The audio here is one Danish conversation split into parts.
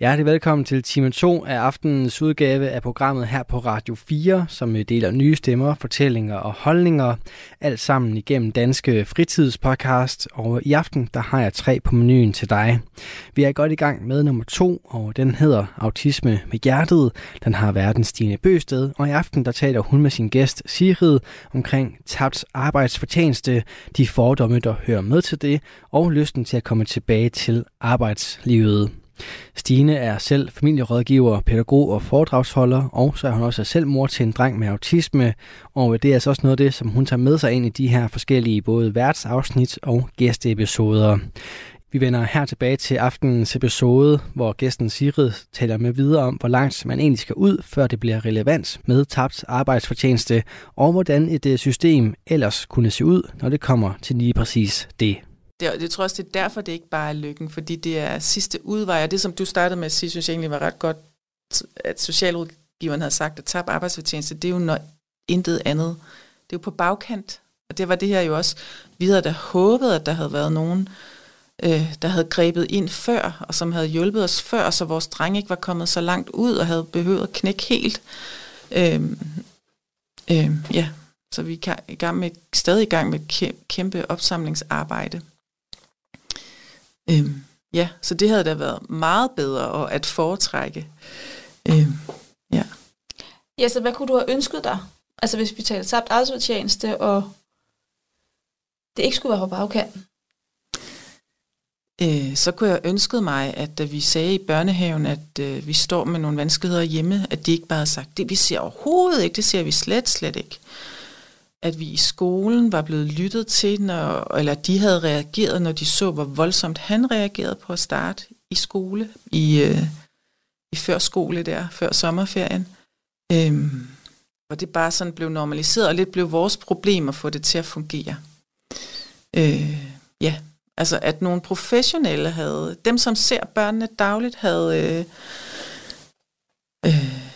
Hjertelig velkommen til time 2 af aftenens udgave af programmet her på Radio 4, som øh, deler nye stemmer, fortællinger og holdninger, alt sammen igennem Danske Fritidspodcast. Og i aften, der har jeg tre på menuen til dig. Vi er godt i gang med nummer to, og den hedder Autisme med hjertet. Den har verdens Stine Bøsted, og i aften, der taler hun med sin gæst Sigrid omkring tabt arbejdsfortjeneste, de fordomme, der hører med til det, og lysten til at komme tilbage til arbejdslivet. Stine er selv familierådgiver, pædagog og foredragsholder, og så er hun også selv mor til en dreng med autisme, og det er altså også noget af det, som hun tager med sig ind i de her forskellige både værtsafsnit og gæsteepisoder. Vi vender her tilbage til aftenens episode, hvor gæsten Sigrid taler med videre om, hvor langt man egentlig skal ud, før det bliver relevant med tabt arbejdsfortjeneste, og hvordan et øh, system ellers kunne se ud, når det kommer til lige præcis det. Det, jeg tror også, det er derfor, det ikke bare er lykken, fordi det er sidste udvej, og det som du startede med at sige, synes jeg egentlig var ret godt, at socialrådgiveren havde sagt, at tab arbejdsfortjeneste, det er jo noget, intet andet. Det er jo på bagkant, og det var det her jo også. Vi havde da håbet, at der havde været nogen, øh, der havde grebet ind før, og som havde hjulpet os før, så vores dreng ikke var kommet så langt ud, og havde behøvet at knække helt. Øhm, øhm, ja, så vi er i gang med, stadig i gang med et kæmpe opsamlingsarbejde. Øhm, ja, så det havde da været meget bedre og at foretrække. Øhm, ja. Ja, så hvad kunne du have ønsket dig? Altså hvis vi taler tabt arbejdsfortjeneste, og det ikke skulle være på bagkanten? Øh, så kunne jeg ønsket mig, at da vi sagde i børnehaven, at øh, vi står med nogle vanskeligheder hjemme, at de ikke bare har sagt, det vi ser overhovedet ikke, det ser vi slet, slet ikke at vi i skolen var blevet lyttet til, når, eller de havde reageret, når de så, hvor voldsomt han reagerede på at starte i skole, i, øh, i førskole der, før sommerferien. Øhm, hvor det bare sådan blev normaliseret, og lidt blev vores problem at få det til at fungere. Øh, ja, altså at nogle professionelle havde, dem som ser børnene dagligt, havde øh, øh,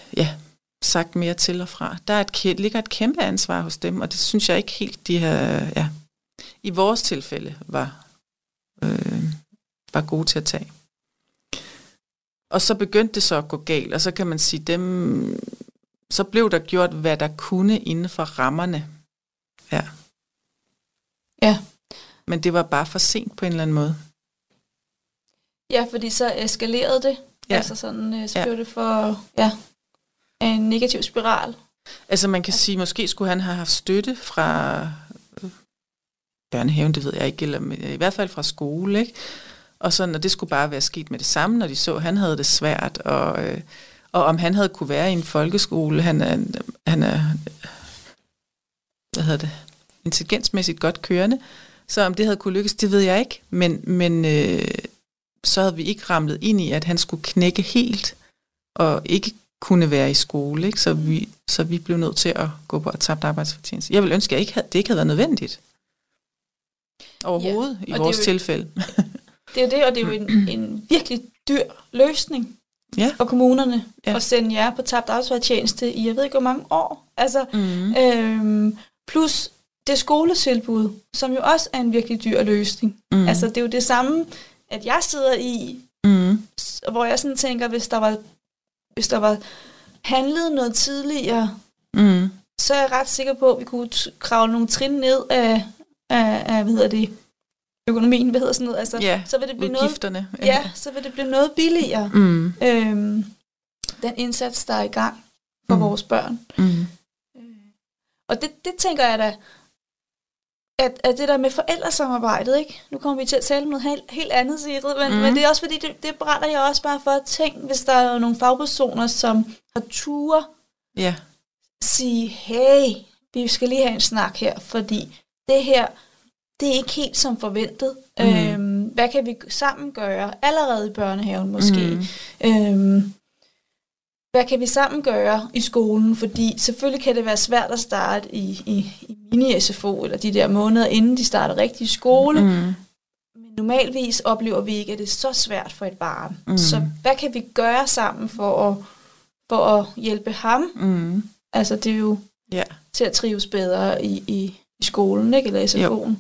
sagt mere til og fra. Der er et, ligger et kæmpe ansvar hos dem, og det synes jeg ikke helt, de har, ja, i vores tilfælde var, øh, var gode til at tage. Og så begyndte det så at gå galt, og så kan man sige, dem, så blev der gjort, hvad der kunne inden for rammerne. Ja. Ja. Men det var bare for sent på en eller anden måde. Ja, fordi så eskalerede det. Ja. Altså sådan, øh, så ja. blev det for, ja, en negativ spiral. Altså man kan sige, måske skulle han have haft støtte fra øh, børnehaven, det ved jeg ikke, eller i hvert fald fra skole, ikke? Og sådan, og det skulle bare være sket med det samme, når de så, at han havde det svært, og, øh, og om han havde kunne være i en folkeskole, han er, han er hvad hedder det, intelligensmæssigt godt kørende, så om det havde kunne lykkes, det ved jeg ikke, men, men øh, så havde vi ikke ramlet ind i, at han skulle knække helt, og ikke kunne være i skole, ikke? Så, vi, så vi blev nødt til at gå på tabt arbejdsfortjeneste. Jeg vil ønske, at ikke havde, det ikke havde været nødvendigt. Overhovedet, ja, i vores jo, tilfælde. det er det, og det er jo en, en virkelig dyr løsning ja. for kommunerne ja. at sende jer på tabt arbejdsfortjeneste i, jeg ved ikke, hvor mange år. Altså, mm. øhm, plus det skoletilbud, som jo også er en virkelig dyr løsning. Mm. Altså, det er jo det samme, at jeg sidder i, mm. hvor jeg sådan tænker, hvis der var hvis der var handlet noget tidligere, mm. så er jeg ret sikker på, at vi kunne kravle nogle trin ned af, af, af hvad hedder det, økonomien, hvad hedder sådan noget? Altså, ja, så vil det blive. Noget, ja, så vil det blive noget billigere. Mm. Øhm, den indsats, der er i gang for mm. vores børn. Mm. Og det, det tænker jeg da, at, at det der med forældresamarbejdet, ikke? Nu kommer vi til at tale om noget helt, helt andet, Sigrid, men, mm. men det er også fordi, det, det brænder jeg også bare for at tænke, hvis der er nogle fagpersoner, som har tur yeah. sige, hey, vi skal lige have en snak her, fordi det her, det er ikke helt som forventet. Mm. Øhm, hvad kan vi sammen gøre, allerede i børnehaven måske? Mm. Øhm, hvad kan vi sammen gøre i skolen? Fordi selvfølgelig kan det være svært at starte i, i, i mini-SFO, eller de der måneder, inden de starter rigtig i skole. Mm. Men normalvis oplever vi ikke, at det er så svært for et barn. Mm. Så hvad kan vi gøre sammen for at for at hjælpe ham. Mm. Altså, det er jo ja. til at trives bedre i, i, i skolen, ikke? Eller i SFO'en. Jo.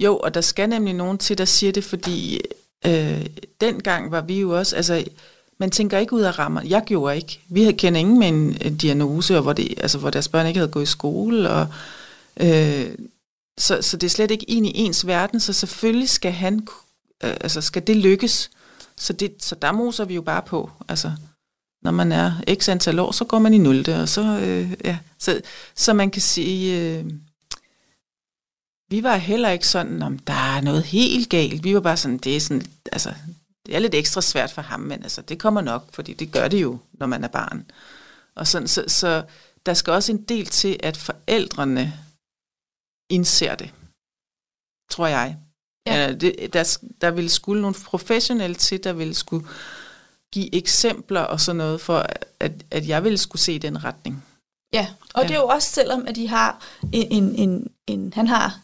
jo, og der skal nemlig nogen til, der siger det, fordi øh, dengang var vi jo også, altså, man tænker ikke ud af rammer. Jeg gjorde ikke. Vi havde kendt ingen med en, diagnose, og hvor, det, altså, hvor deres børn ikke havde gået i skole, og øh, så, så det er slet ikke ind i ens verden, så selvfølgelig skal han, øh, altså skal det lykkes. Så, det, så der moser vi jo bare på. Altså, når man er x antal år, så går man i 0. Og så, øh, ja. så, så man kan sige, øh, vi var heller ikke sådan, om der er noget helt galt. Vi var bare sådan, det er sådan, altså, det er lidt ekstra svært for ham, men altså, det kommer nok, fordi det gør det jo, når man er barn. Og sådan, så, så der skal også en del til, at forældrene indser det, tror jeg. Ja. Det, der, der vil skulle nogle professionelle til, der vil skulle give eksempler og sådan noget, for at, at jeg ville skulle se den retning. Ja, og ja. det er jo også selvom, at de har en, en, en, en han har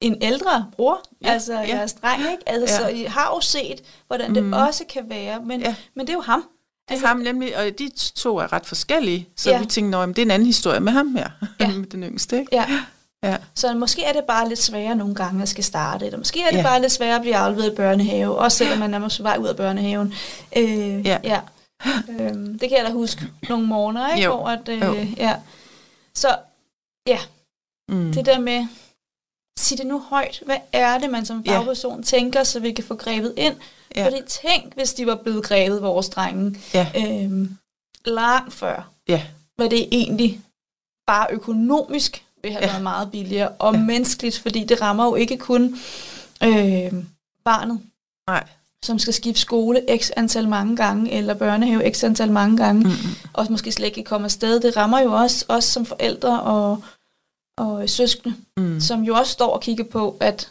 en ældre bror, ja, altså ja. jeres dreng, ikke? Altså, ja. så I har jo set, hvordan det mm. også kan være, men, ja. men det er jo ham. Det er altså, ham nemlig, og de to er ret forskellige, så ja. vi tænkte, at det er en anden historie med ham her, ja. med den yngste, ikke? Ja. Ja. Så måske er det bare lidt sværere nogle gange at skal starte, eller måske er det ja. bare lidt sværere at blive afleveret i børnehave, også selvom man er måske vej ud af børnehaven. Øh, ja. ja. Øh, det kan jeg da huske nogle morgener, ikke? Jo. Hvor at, øh, ja. Så ja, mm. det der med, sig det nu højt. Hvad er det, man som fagperson ja. tænker, så vi kan få grebet ind? Ja. Fordi tænk, hvis de var blevet grebet, vores drenge, ja. øhm, langt før, ja. hvad det egentlig bare økonomisk vil have ja. været meget billigere, og ja. menneskeligt, fordi det rammer jo ikke kun øh, barnet, Nej. som skal skifte skole x antal mange gange, eller børnehave x antal mange gange, mm-hmm. og måske slet ikke komme afsted. Det rammer jo også os som forældre og, og søskende, mm. som jo også står og kigger på, at,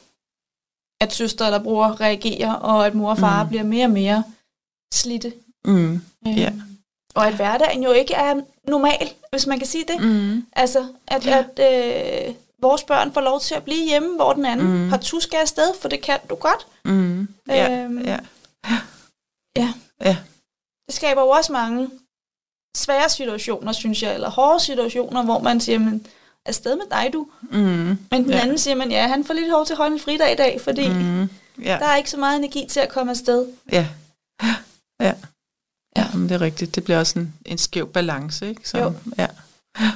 at søster eller bror reagerer, og at mor og far mm. bliver mere og mere slidte. Mm. Øh, yeah. Og at hverdagen jo ikke er normal, hvis man kan sige det. Mm. Altså, at, ja. at øh, vores børn får lov til at blive hjemme, hvor den anden mm. har tuske afsted, for det kan du godt. Mm. Ja. Øhm, ja. ja. Ja. Det skaber jo også mange svære situationer, synes jeg, eller hårde situationer, hvor man siger, men afsted med dig, du. Mm. Men den ja. anden siger man, ja, han får lidt hårdt til højden fridag i dag, fordi mm. ja. der er ikke så meget energi til at komme afsted. Ja. Ja. Ja, men det er rigtigt. Det bliver også en, en skæv balance, ikke? Så, jo. Ja. ja.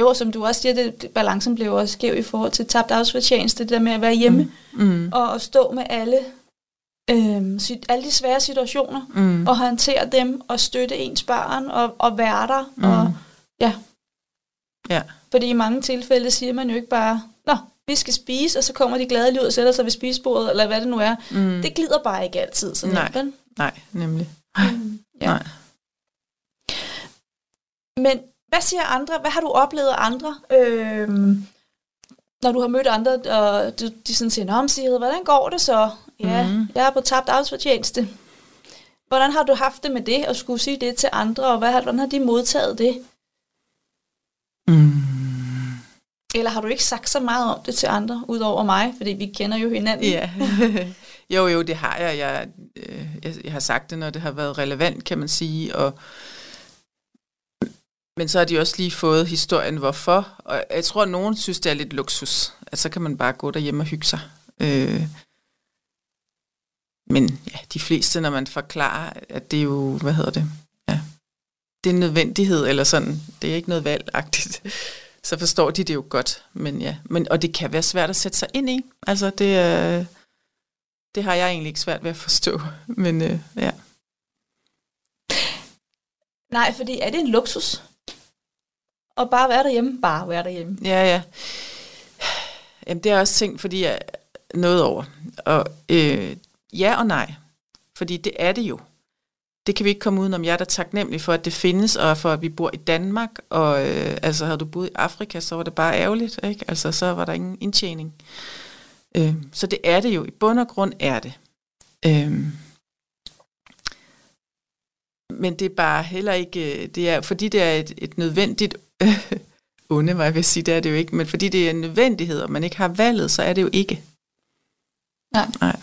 Jo, som du også siger, det, balancen bliver også skæv i forhold til tabt arbejdsfortjeneste, det der med at være hjemme mm. Mm. Og, at stå med alle, øhm, alle de svære situationer, mm. og håndtere dem, og støtte ens barn, og, og være der, mm. og ja. Ja. Fordi i mange tilfælde siger man jo ikke bare, nå, vi skal spise, og så kommer de glade ud og sætter sig ved spisebordet, eller hvad det nu er. Mm. Det glider bare ikke altid sådan Nej. Vel? Nej, nemlig. Mm, ja. Nej. Men hvad siger andre? Hvad har du oplevet af andre? Øhm, når du har mødt andre, og du, de sådan siger, Nå, Sigrid, hvordan går det så? Ja, mm. jeg er på tabt arbejdsfortjeneste. Hvordan har du haft det med det, og skulle sige det til andre, og hvad, hvordan har de modtaget det? Mm. Eller har du ikke sagt så meget om det til andre, udover mig, fordi vi kender jo hinanden? Ja. jo, jo, det har jeg. Jeg, øh, jeg. jeg har sagt det, når det har været relevant, kan man sige. Og, men så har de også lige fået historien, hvorfor. Og jeg tror, at nogen synes, det er lidt luksus. At så kan man bare gå derhjemme og hygge sig. Øh, men ja, de fleste, når man forklarer, at det er jo, hvad hedder det? Det er en nødvendighed, eller sådan. Det er ikke noget valgagtigt så forstår de det jo godt. Men ja, men, og det kan være svært at sætte sig ind i. Altså, det, øh, det har jeg egentlig ikke svært ved at forstå. Men øh, ja. Nej, fordi er det en luksus? Og bare være derhjemme? Bare være derhjemme. Ja, ja. Jamen, det er også ting, fordi jeg noget over. Og øh, ja og nej. Fordi det er det jo det kan vi ikke komme udenom. Jeg er da taknemmelig for, at det findes, og for, at vi bor i Danmark. Og øh, altså, havde du boet i Afrika, så var det bare ærgerligt. Ikke? Altså, så var der ingen indtjening. Øh, så det er det jo. I bund og grund er det. Øh, men det er bare heller ikke... Øh, det er, fordi det er et, et nødvendigt øh, onde, hvad jeg vil sige, det er det jo ikke. Men fordi det er en nødvendighed, og man ikke har valget, så er det jo ikke. Nej. Nej.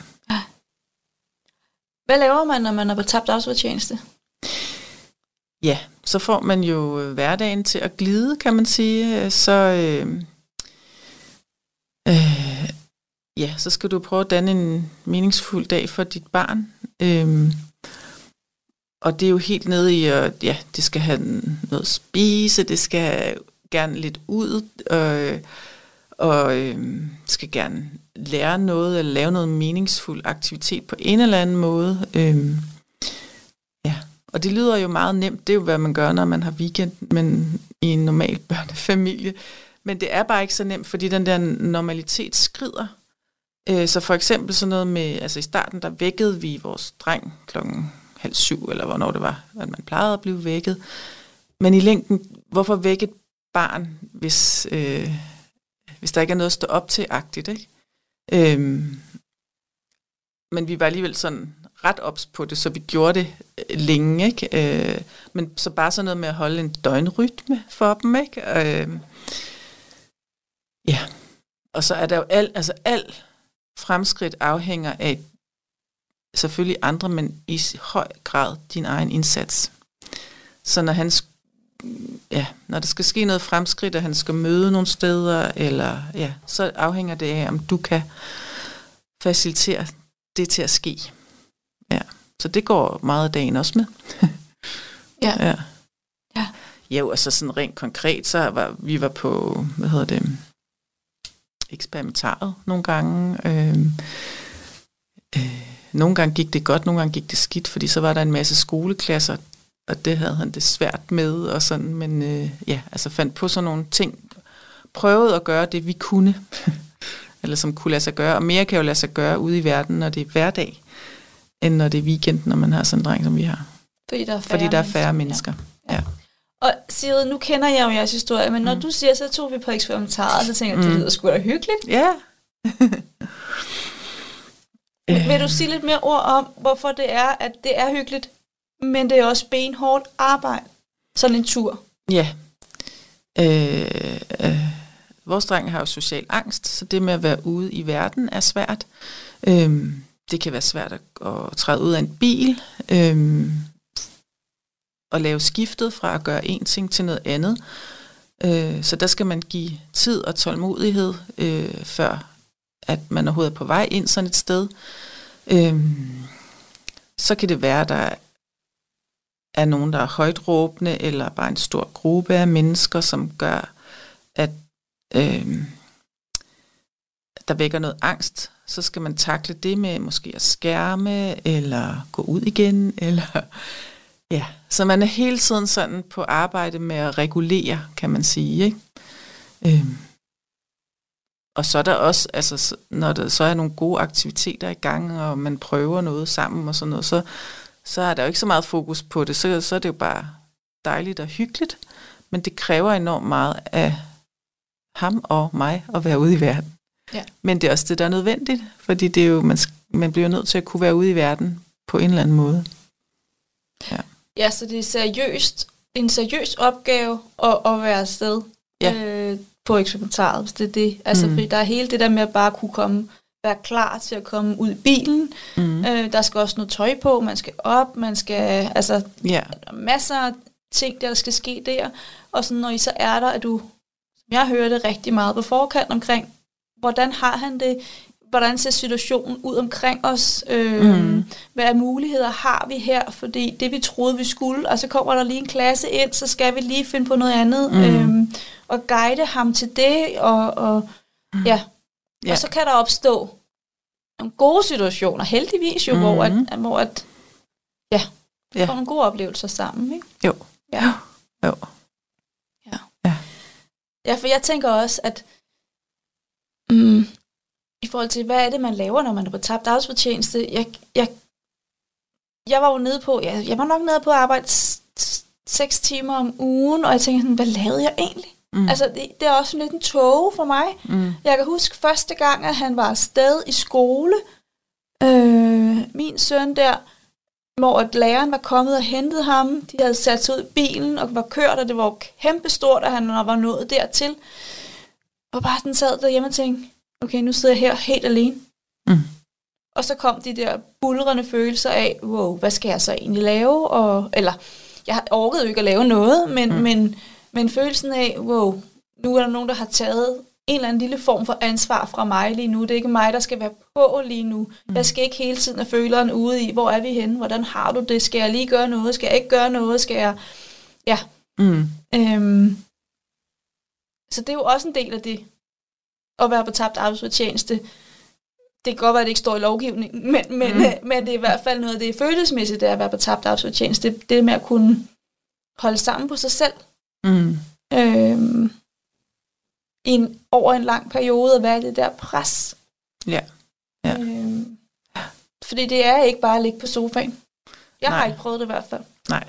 Hvad laver man, når man er på tabt arbejdsfortjeneste? ja, så får man jo øh, hverdagen til at glide, kan man sige. Øh, så, øh, øh, ja, så skal du prøve at danne en meningsfuld dag for dit barn. Øh, og det er jo helt nede i, at ja, det skal have noget at spise, det skal gerne lidt ud, øh, og øh, skal gerne lære noget, eller lave noget meningsfuld aktivitet på en eller anden måde. Øh, ja, og det lyder jo meget nemt, det er jo, hvad man gør, når man har weekend, men i en normal børnefamilie. Men det er bare ikke så nemt, fordi den der normalitet skrider. Øh, så for eksempel sådan noget med, altså i starten, der vækkede vi vores dreng klokken halv syv, eller hvornår det var, at man plejede at blive vækket. Men i længden, hvorfor vække et barn, hvis, øh, hvis der ikke er noget at stå op til agtigt, ikke? Øhm, men vi var alligevel sådan ret ops på det, så vi gjorde det øh, længe, ikke? Øh, men så bare sådan noget med at holde en døgnrytme for dem, ikke? Øh, ja. Og så er der jo alt, altså alt fremskridt afhænger af selvfølgelig andre, men i høj grad din egen indsats. Så når han ja, når der skal ske noget fremskridt, og han skal møde nogle steder, eller ja, så afhænger det af, om du kan facilitere det til at ske. Ja, så det går meget af dagen også med. ja. ja. Ja. Jo, altså sådan rent konkret, så var vi var på, hvad hedder det, eksperimentaret nogle gange. Øh, øh, nogle gange gik det godt, nogle gange gik det skidt, fordi så var der en masse skoleklasser, og det havde han det svært med, og sådan, men øh, ja, altså fandt på sådan nogle ting, prøvede at gøre det, vi kunne, eller som kunne lade sig gøre, og mere kan jo lade sig gøre ude i verden, når det er hverdag, end når det er weekend, når man har sådan en dreng, som vi har. Fordi der er færre, Fordi der er færre mennesker. Ja. ja. Og Sigrid, nu kender jeg jo jeres historie, men når mm. du siger, så tog vi på eksperimentaret, så tænker jeg, det mm. lyder sgu da hyggeligt. Ja. Vil du sige lidt mere ord om, hvorfor det er, at det er hyggeligt, men det er også benhårdt arbejde. Sådan en tur. Ja. Øh, øh, vores dreng har jo social angst, så det med at være ude i verden er svært. Øh, det kan være svært at, at træde ud af en bil, øh, og lave skiftet fra at gøre en ting til noget andet. Øh, så der skal man give tid og tålmodighed, øh, før at man overhovedet er på vej ind sådan et sted. Øh, så kan det være, at der er nogen, der er højt råbende, eller bare en stor gruppe af mennesker, som gør, at øh, der vækker noget angst, så skal man takle det med måske at skærme, eller gå ud igen, eller ja. Så man er hele tiden sådan på arbejde med at regulere, kan man sige. Ikke? Øh. Og så er der også, altså, når der så er nogle gode aktiviteter i gang, og man prøver noget sammen og sådan noget, så så er der jo ikke så meget fokus på det. Så, så er det jo bare dejligt og hyggeligt, men det kræver enormt meget af ham og mig at være ude i verden. Ja. Men det er også det, der er nødvendigt, fordi det er jo, man, man bliver nødt til at kunne være ude i verden på en eller anden måde. Ja, ja så det er seriøst, en seriøs opgave at, at være afsted ja. øh, på eksperimentaret, hvis det er det. Altså, mm. fordi der er hele det der med at bare kunne komme være klar til at komme ud i bilen. Mm. Øh, der skal også noget tøj på, man skal op, man skal, altså, yeah. masser af ting, der skal ske der. Og sådan, når I så er der, at du, som jeg hører det rigtig meget på forkant omkring, hvordan har han det, hvordan ser situationen ud omkring os, øh, mm. hvad muligheder har vi her, fordi det vi troede vi skulle, og så kommer der lige en klasse ind, så skal vi lige finde på noget andet, mm. øh, og guide ham til det, og, og mm. ja, Ja. Og så kan der opstå nogle gode situationer, heldigvis jo, mm-hmm. hvor, at, mhm. hvor at, ja, ja. får nogle gode oplevelser sammen. Ikke? Jo. Ja. Jo. Ja. ja. Ja, for jeg tænker også, at mm, i forhold til, hvad er det, man laver, når man er på tabt arbejdsfortjeneste, jeg, jeg, jeg var jo nede på, jeg, jeg var nok nede på at arbejde seks timer om ugen, og jeg tænkte sådan, hvad lavede jeg egentlig? Mm. Altså, det, det er også lidt en tåge for mig. Mm. Jeg kan huske første gang, at han var afsted i skole, øh, min søn der, hvor at læreren var kommet og hentet ham. De havde sat sig ud i bilen og var kørt, og det var kæmpestort, at han var nået dertil. Og bare den sad derhjemme og tænkte, okay, nu sidder jeg her helt alene. Mm. Og så kom de der bulrende følelser af, wow, hvad skal jeg så egentlig lave? Og, eller jeg orkede jo ikke at lave noget, men, mm. men, men følelsen af, wow, nu er der nogen, der har taget en eller anden lille form for ansvar fra mig lige nu. Det er ikke mig, der skal være på lige nu. Mm. Jeg skal ikke hele tiden have føleren ude i, hvor er vi henne? Hvordan har du det? Skal jeg lige gøre noget? Skal jeg ikke gøre noget? Skal jeg... Ja. Mm. Øhm. Så det er jo også en del af det, at være på tabt arbejdsfortjeneste. Det kan godt være, at det ikke står i lovgivningen, men, men, mm. men det er i hvert fald noget af det følelsesmæssigt, det er at være på tabt arbejdsfortjeneste. Det, det med at kunne holde sammen på sig selv. Mm. Øhm, en, over en lang periode at være i det der pres. Ja. ja. Øhm, fordi det er ikke bare at ligge på sofaen. Jeg Nej. har ikke prøvet det i hvert fald. Nej,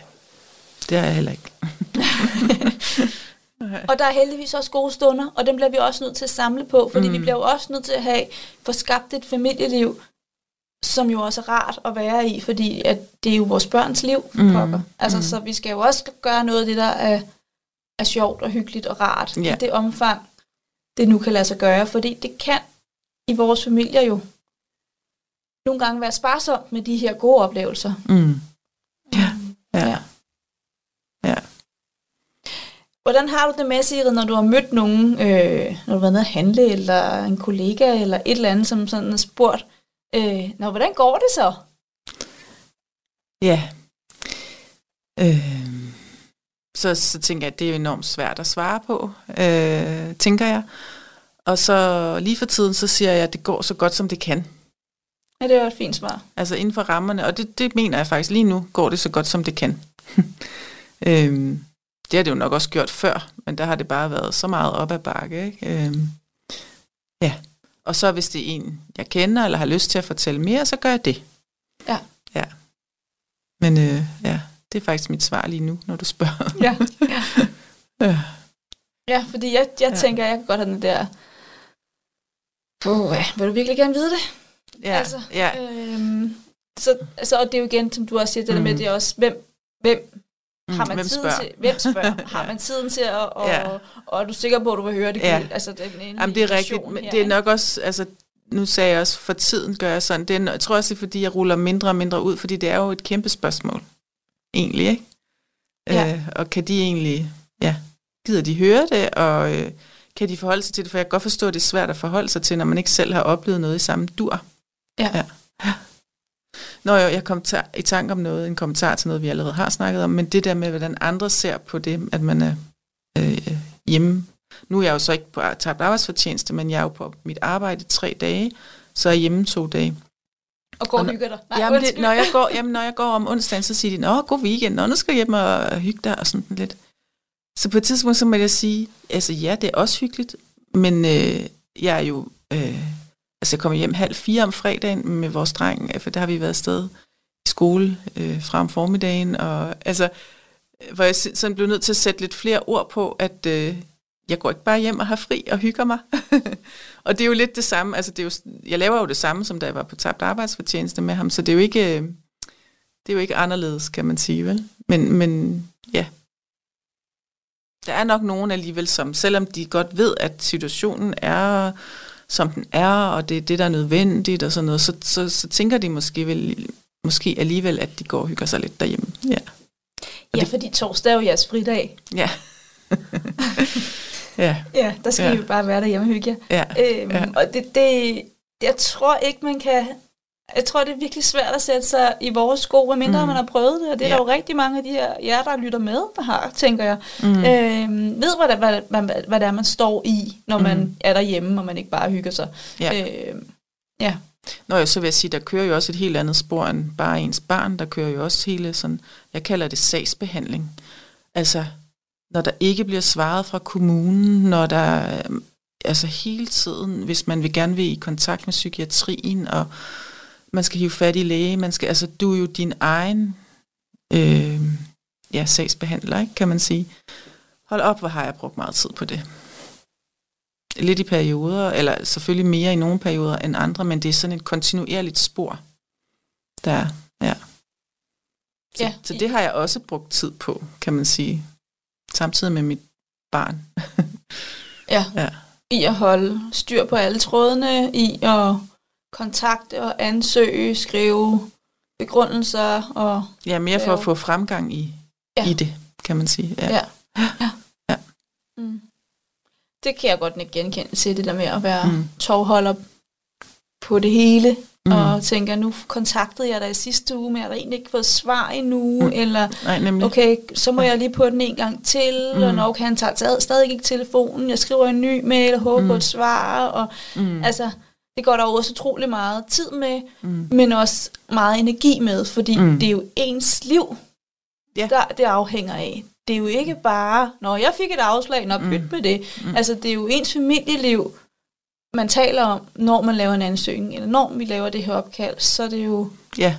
det har jeg heller ikke. og der er heldigvis også gode stunder, og dem bliver vi også nødt til at samle på, fordi mm. vi bliver jo også nødt til at have for skabt et familieliv, som jo også er rart at være i, fordi at det er jo vores børns liv, mm. pokker. Altså, mm. så vi skal jo også gøre noget af det, der er, er sjovt og hyggeligt og rart, ja. i det omfang, det nu kan lade sig gøre, fordi det kan i vores familier jo nogle gange være sparsomt med de her gode oplevelser. Mm. Ja. ja. ja. ja. Hvordan har du det med, Sigrid, når du har mødt nogen, øh, når du har været nede at handle, eller en kollega, eller et eller andet, som sådan har spurgt, øh, Nå, hvordan går det så? Ja. Øh, så, så tænker jeg, at det er enormt svært at svare på, øh, tænker jeg. Og så lige for tiden, så siger jeg, at det går så godt, som det kan. Ja, det er et fint svar. Altså inden for rammerne, og det, det mener jeg faktisk lige nu, går det så godt, som det kan. øhm, det har det jo nok også gjort før, men der har det bare været så meget op ad bakke. Ikke? Øhm, ja, og så hvis det er en, jeg kender, eller har lyst til at fortælle mere, så gør jeg det. Ja. Ja. Men øh, ja, det er faktisk mit svar lige nu, når du spørger. Ja, ja. ja. ja fordi jeg, jeg ja. tænker, jeg kan godt have den der... Oh. Vil du virkelig gerne vide det? Ja, altså, ja. Øhm, så, altså, og det er jo igen, som du også siger, det mm. der med, mm. det er også, hvem, hvem mm, har man hvem tiden spørger? til, hvem spørger? Har man tiden til at, og, ja. og, og er du sikker på, at du vil høre det? Ja. Altså, det, en Jamen, det er rigtigt, men her, det er nok også, altså, nu sagde jeg også, for tiden gør jeg sådan. Det er, jeg tror også, det er, fordi jeg ruller mindre og mindre ud, fordi det er jo et kæmpe spørgsmål egentlig, ikke? Ja. Øh, og kan de egentlig, ja, gider de høre det, og øh, kan de forholde sig til det? For jeg kan godt forstå, at det er svært at forholde sig til, når man ikke selv har oplevet noget i samme dur. Ja. ja. Nå jo, jeg kom ta- i tanke om noget, en kommentar til noget, vi allerede har snakket om, men det der med, hvordan andre ser på det, at man er øh, hjemme. Nu er jeg jo så ikke på tabt arbejdsfortjeneste, men jeg er jo på mit arbejde tre dage, så er jeg hjemme to dage. Og går og hygger dig. Nej, jamen, det, når, jeg går, jamen, når jeg går om onsdagen, så siger de, nå, god weekend, nå, nu skal jeg hjem og hygge dig, og sådan lidt. Så på et tidspunkt, så må jeg sige, altså ja, det er også hyggeligt, men øh, jeg er jo, øh, altså jeg kommer hjem halv fire om fredagen med vores dreng, for der har vi været afsted i skole øh, fra om formiddagen, og altså, hvor jeg sådan blev nødt til at sætte lidt flere ord på, at øh, jeg går ikke bare hjem og har fri og hygger mig. og det er jo lidt det samme, altså det er jo, jeg laver jo det samme, som da jeg var på tabt arbejdsfortjeneste med ham, så det er jo ikke, det er jo ikke anderledes, kan man sige, vel? Men, men ja, der er nok nogen alligevel, som selvom de godt ved, at situationen er, som den er, og det er det, der er nødvendigt og sådan noget, så, så, så tænker de måske, vel, måske alligevel, at de går og hygger sig lidt derhjemme. Ja, og ja det, fordi torsdag er jo jeres fridag. Ja. Ja. Ja, der skal ja. I jo bare være derhjemme og hygge jer. Ja. Øhm, ja. Og det, det, jeg tror ikke, man kan... Jeg tror, det er virkelig svært at sætte sig i vores sko, mindre mm. man har prøvet det. Og det er ja. der jo rigtig mange af de her jer, der lytter med, der har, tænker jeg. Mm. Øhm, ved, hvad, hvad, hvad, hvad det er, man står i, når man mm. er derhjemme, og man ikke bare hygger sig. Ja. Øhm, ja. Nå, jeg så vil jeg sige, der kører jo også et helt andet spor end bare ens barn. Der kører jo også hele sådan, jeg kalder det sagsbehandling. Altså, når der ikke bliver svaret fra kommunen, når der altså hele tiden, hvis man vil gerne vil i kontakt med psykiatrien, og man skal hive fat i læge, man skal, altså du er jo din egen øh, ja, sagsbehandler, ikke, kan man sige. Hold op, hvor har jeg brugt meget tid på det. Lidt i perioder, eller selvfølgelig mere i nogle perioder end andre, men det er sådan et kontinuerligt spor, der ja. Så, ja. så det har jeg også brugt tid på, kan man sige samtidig med mit barn. ja. ja. I at holde styr på alle trådene, i at kontakte og ansøge, skrive begrundelser og... Ja, mere for at få fremgang i, ja. i det, kan man sige. Ja. ja. ja. ja. Mm. Det kan jeg godt ikke genkende til, det der med at være mm. tovholder på det hele, mm. og tænker, nu kontaktede jeg dig i sidste uge, men jeg har egentlig ikke fået svar endnu, mm. eller Nej, nemlig. okay, så må jeg lige på den en gang til, mm. og okay, han tager stadig ikke telefonen, jeg skriver en ny mail og håber mm. på et svar, og mm. altså, det går der også utrolig meget tid med, mm. men også meget energi med, fordi mm. det er jo ens liv, yeah. der det afhænger af. Det er jo ikke bare, når jeg fik et afslag, når mm. med det. Mm. Altså, det er jo ens familieliv, man taler om, når man laver en ansøgning, eller når vi laver det her opkald, så er det jo... Ja.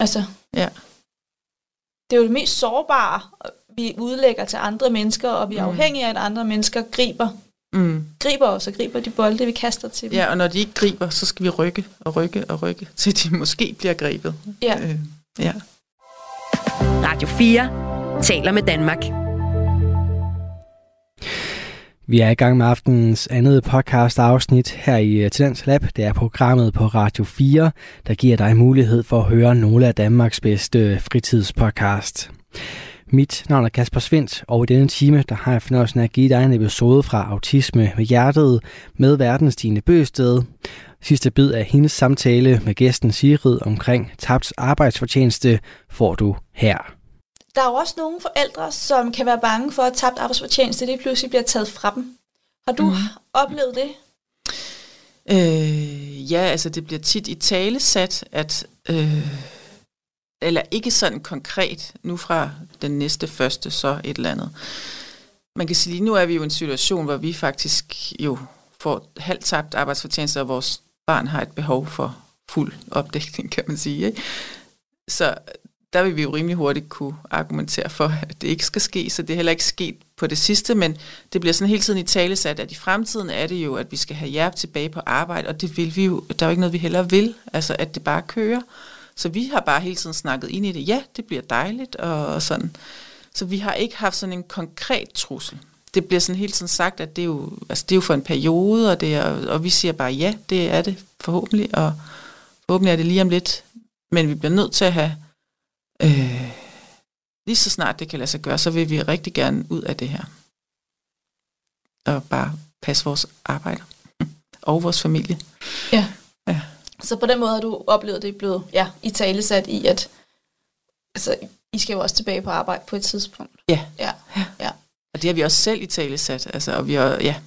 Altså... Ja. Det er jo det mest sårbare, vi udlægger til andre mennesker, og vi er mm. afhængige af, at andre mennesker griber mm. griber os og griber de bolde, vi kaster til dem. Ja, og når de ikke griber, så skal vi rykke og rykke og rykke, til de måske bliver grebet. Ja. Øh, ja. Radio 4 taler med Danmark. Vi er i gang med aftenens andet podcast afsnit her i øh, Tendens Lab. Det er programmet på Radio 4, der giver dig mulighed for at høre nogle af Danmarks bedste øh, fritidspodcast. Mit navn er Kasper Svendt, og i denne time der har jeg fornøjelsen af at give dig en episode fra Autisme med Hjertet med verdens Stine Bøsted. Sidste bid af hendes samtale med gæsten Sigrid omkring tabt arbejdsfortjeneste får du her. Der er jo også nogle forældre, som kan være bange for, at tabt arbejdsfortjeneste det pludselig bliver taget fra dem. Har du mm. oplevet det? Øh, ja, altså det bliver tit i tale sat, at... Øh eller ikke sådan konkret, nu fra den næste første, så et eller andet. Man kan sige, lige nu er vi jo i en situation, hvor vi faktisk jo får halvt tabt arbejdsfortjeneste, og vores barn har et behov for fuld opdækning, kan man sige. Ikke? Så der vil vi jo rimelig hurtigt kunne argumentere for, at det ikke skal ske, så det er heller ikke sket på det sidste, men det bliver sådan hele tiden i tale sat, at i fremtiden er det jo, at vi skal have jer tilbage på arbejde, og det vil vi jo, der er jo ikke noget, vi heller vil, altså at det bare kører. Så vi har bare hele tiden snakket ind i det. Ja, det bliver dejligt og, og sådan. Så vi har ikke haft sådan en konkret trussel. Det bliver sådan hele tiden sagt, at det er jo, altså det er jo for en periode, og, det er, og vi siger bare, ja, det er det forhåbentlig, og forhåbentlig er det lige om lidt. Men vi bliver nødt til at have, øh, lige så snart det kan lade sig gøre, så vil vi rigtig gerne ud af det her. Og bare passe vores arbejde og vores familie. Ja. ja. Så på den måde har du oplevet, det er blevet ja, i talesat i, at altså, I skal jo også tilbage på arbejde på et tidspunkt. Ja. Ja. ja. Og det har vi også selv i talesat. Altså, og vi har. Ja.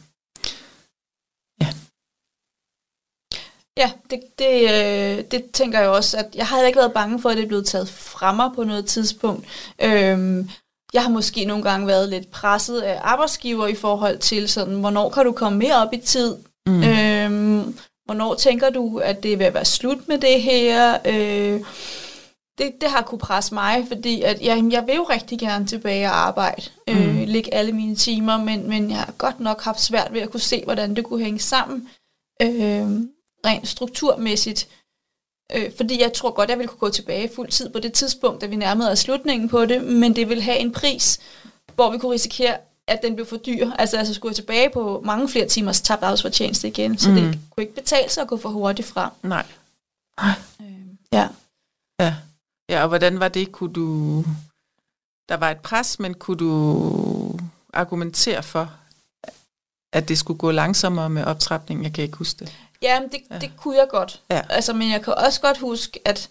Ja, det, det, øh, det tænker jeg også, at jeg har ikke været bange for, at det er blevet taget fra mig på noget tidspunkt. Øhm, jeg har måske nogle gange været lidt presset af arbejdsgiver i forhold til sådan, hvornår kan du komme mere op i tid? Mm. Øhm, Hvornår tænker du, at det vil være slut med det her? Øh, det, det har kunne presse mig, fordi at, ja, jeg vil jo rigtig gerne tilbage og arbejde, øh, mm. lægge alle mine timer, men, men jeg har godt nok haft svært ved at kunne se, hvordan det kunne hænge sammen øh, rent strukturmæssigt. Øh, fordi jeg tror godt, jeg ville kunne gå tilbage fuld tid på det tidspunkt, da vi nærmede os slutningen på det, men det vil have en pris, hvor vi kunne risikere, at den blev for dyr. Altså, altså skulle jeg tilbage på mange flere timers tabt arbejdsfortjeneste igen, så mm. det kunne ikke betale sig at gå for hurtigt frem. Nej. Øh, ja. Ja. Ja, og hvordan var det? Kunne du... Der var et pres, men kunne du argumentere for, at det skulle gå langsommere med optrapningen? Jeg kan ikke huske det. Ja, det, ja. det kunne jeg godt. Ja. Altså, men jeg kan også godt huske, at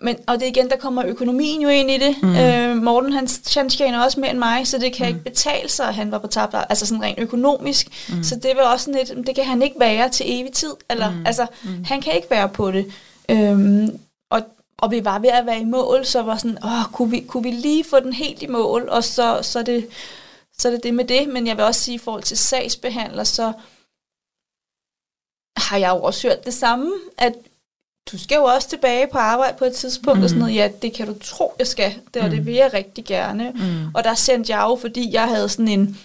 men, og det er igen, der kommer økonomien jo ind i det. Mm. Øh, Morten, han, han tjener også mere end mig, så det kan mm. ikke betale sig, at han var på tabt, altså sådan rent økonomisk. Mm. Så det var også sådan lidt, det kan han ikke være til evig tid. Eller, mm. Altså, mm. han kan ikke være på det. Øhm, og, og vi var ved at være i mål, så var sådan, åh, kunne vi, kunne vi lige få den helt i mål, og så, så, det, så er det det med det. Men jeg vil også sige, i forhold til sagsbehandler, så har jeg jo også hørt det samme, at du skal jo også tilbage på arbejde på et tidspunkt, mm. og sådan noget, ja, det kan du tro, jeg skal, det, og mm. det vil jeg rigtig gerne. Mm. Og der sendte jeg jo, fordi jeg havde sådan en,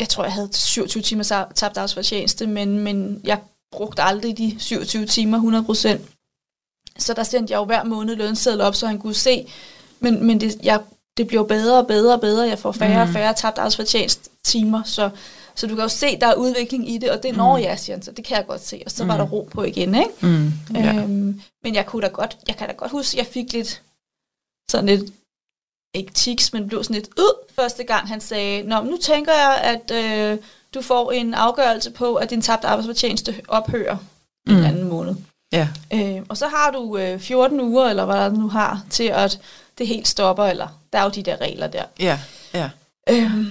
jeg tror, jeg havde 27 timer tabt arbejdsfortjeneste, men, men jeg brugte aldrig de 27 timer 100%. Så der sendte jeg jo hver måned lønseddel op, så han kunne se, men, men det, jeg, det bliver bedre og bedre og bedre, jeg får færre mm. og færre tabt arbejdsfortjeneste timer, så så du kan jo se, der er udvikling i det, og det når mm. jeg, siger så det kan jeg godt se. Og så mm. var der ro på igen, ikke? Mm. Ja. Øhm, men jeg kunne da godt, jeg kan da godt huske, jeg fik lidt sådan lidt ikke tiks, men blev sådan lidt ud første gang, han sagde, Nå, nu tænker jeg, at øh, du får en afgørelse på, at din tabte arbejdsfortjeneste ophører mm. en anden måned. Ja. Øh, og så har du øh, 14 uger, eller hvad du nu har, til at det helt stopper, eller der er jo de der regler der. Ja, ja. Øhm,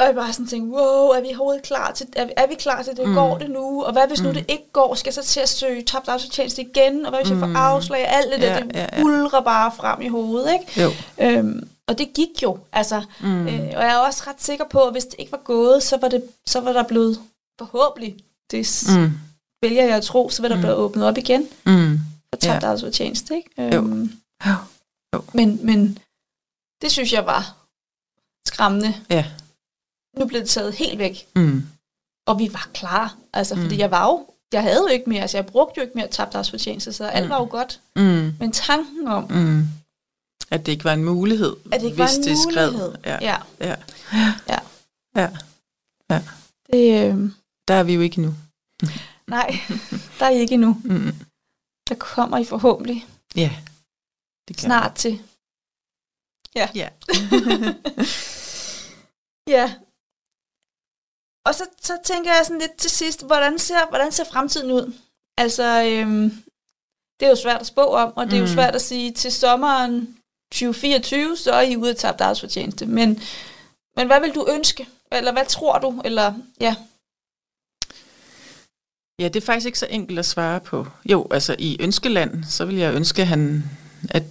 og jeg bare sådan tænkte, wow, er vi overhovedet klar til, er vi, er vi klar til det? Mm. Går det nu? Og hvad hvis nu mm. det ikke går? Skal jeg så til at søge tabt arbejdsfortjeneste igen? Og hvad hvis mm. jeg får mm. afslag? Alt det ja, der, det ja, ja. ulrer bare frem i hovedet, ikke? Jo. Øhm, og det gik jo, altså. Mm. Øh, og jeg er også ret sikker på, at hvis det ikke var gået, så var, det, så var der blevet forhåbentlig, det mm. vælger jeg at tro, så var der mm. blevet åbnet op igen. Mm. Og tabt ja. arbejdsfortjeneste, ikke? Øhm, jo. Jo. Men, men det synes jeg var skræmmende. Ja. Nu blev det taget helt væk. Mm. Og vi var klar. Altså, fordi mm. jeg var jo, jeg havde jo ikke mere, altså jeg brugte jo ikke mere tabt arbejdsfortjeneste, så alt mm. var jo godt. Mm. Men tanken om, mm. at det ikke var en mulighed, at det ikke hvis var en det skrevet. Ja. Ja. Ja. Ja. ja. ja. Det, øh... Der er vi jo ikke endnu. Nej, der er I ikke endnu. Mm. Der kommer I forhåbentlig. Ja. Det kan Snart til. Ja. Ja. ja. Og så, så tænker jeg sådan lidt til sidst, hvordan ser, hvordan ser fremtiden ud? Altså, øhm, det er jo svært at spå om, og det er jo mm. svært at sige, til sommeren 2024, så er I ude af tabt arbejdsfortjeneste. Men, men hvad vil du ønske? Eller hvad tror du? Eller, ja. Ja, det er faktisk ikke så enkelt at svare på. Jo, altså i ønskeland, så vil jeg ønske, at, han, at,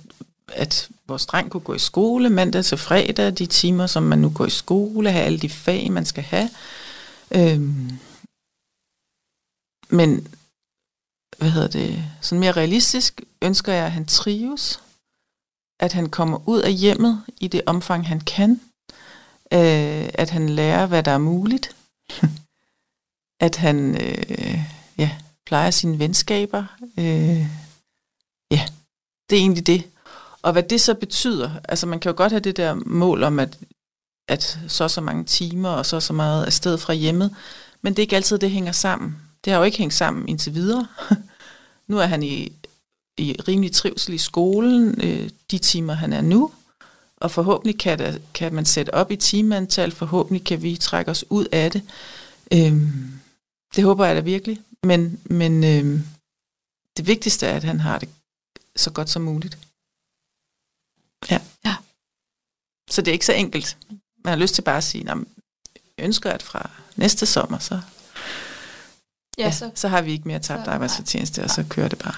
at vores dreng kunne gå i skole mandag til fredag, de timer, som man nu går i skole, have alle de fag, man skal have. Øhm, men, hvad hedder det, sådan mere realistisk ønsker jeg, at han trives, at han kommer ud af hjemmet i det omfang, han kan, øh, at han lærer, hvad der er muligt, at han øh, ja, plejer sine venskaber. Øh, ja, det er egentlig det. Og hvad det så betyder, altså man kan jo godt have det der mål om, at, at så så mange timer og så så meget afsted fra hjemmet, men det er ikke altid, det hænger sammen. Det har jo ikke hængt sammen indtil videre. nu er han i, i rimelig trivsel i skolen, øh, de timer han er nu, og forhåbentlig kan, der, kan man sætte op i timeantal, forhåbentlig kan vi trække os ud af det. Øhm, det håber jeg da virkelig. Men, men øhm, det vigtigste er, at han har det så godt som muligt. Ja. ja. Så det er ikke så enkelt. Man har lyst til bare at sige, at jeg ønsker, at fra næste sommer, så, ja, ja, så, så har vi ikke mere tabt arbejdsfortjeneste, og så kører det bare.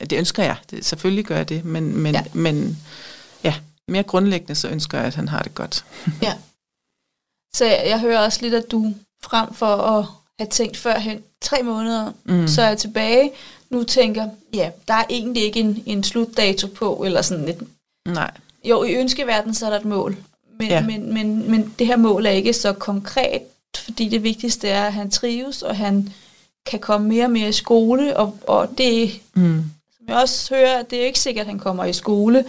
Det ønsker jeg. Det, selvfølgelig gør jeg det, men, men, ja. men ja, mere grundlæggende, så ønsker jeg, at han har det godt. ja. Så jeg, jeg hører også lidt, at du frem for at have tænkt førhen, tre måneder, mm. så er jeg tilbage, nu tænker, ja, der er egentlig ikke en, en slutdato på, eller sådan lidt. Nej. Jo, i ønskeverdenen så er der et mål, men, ja. men, men, men det her mål er ikke så konkret, fordi det vigtigste er, at han trives, og han kan komme mere og mere i skole, og, og det, mm. som jeg også hører, det er ikke sikkert, at han kommer i skole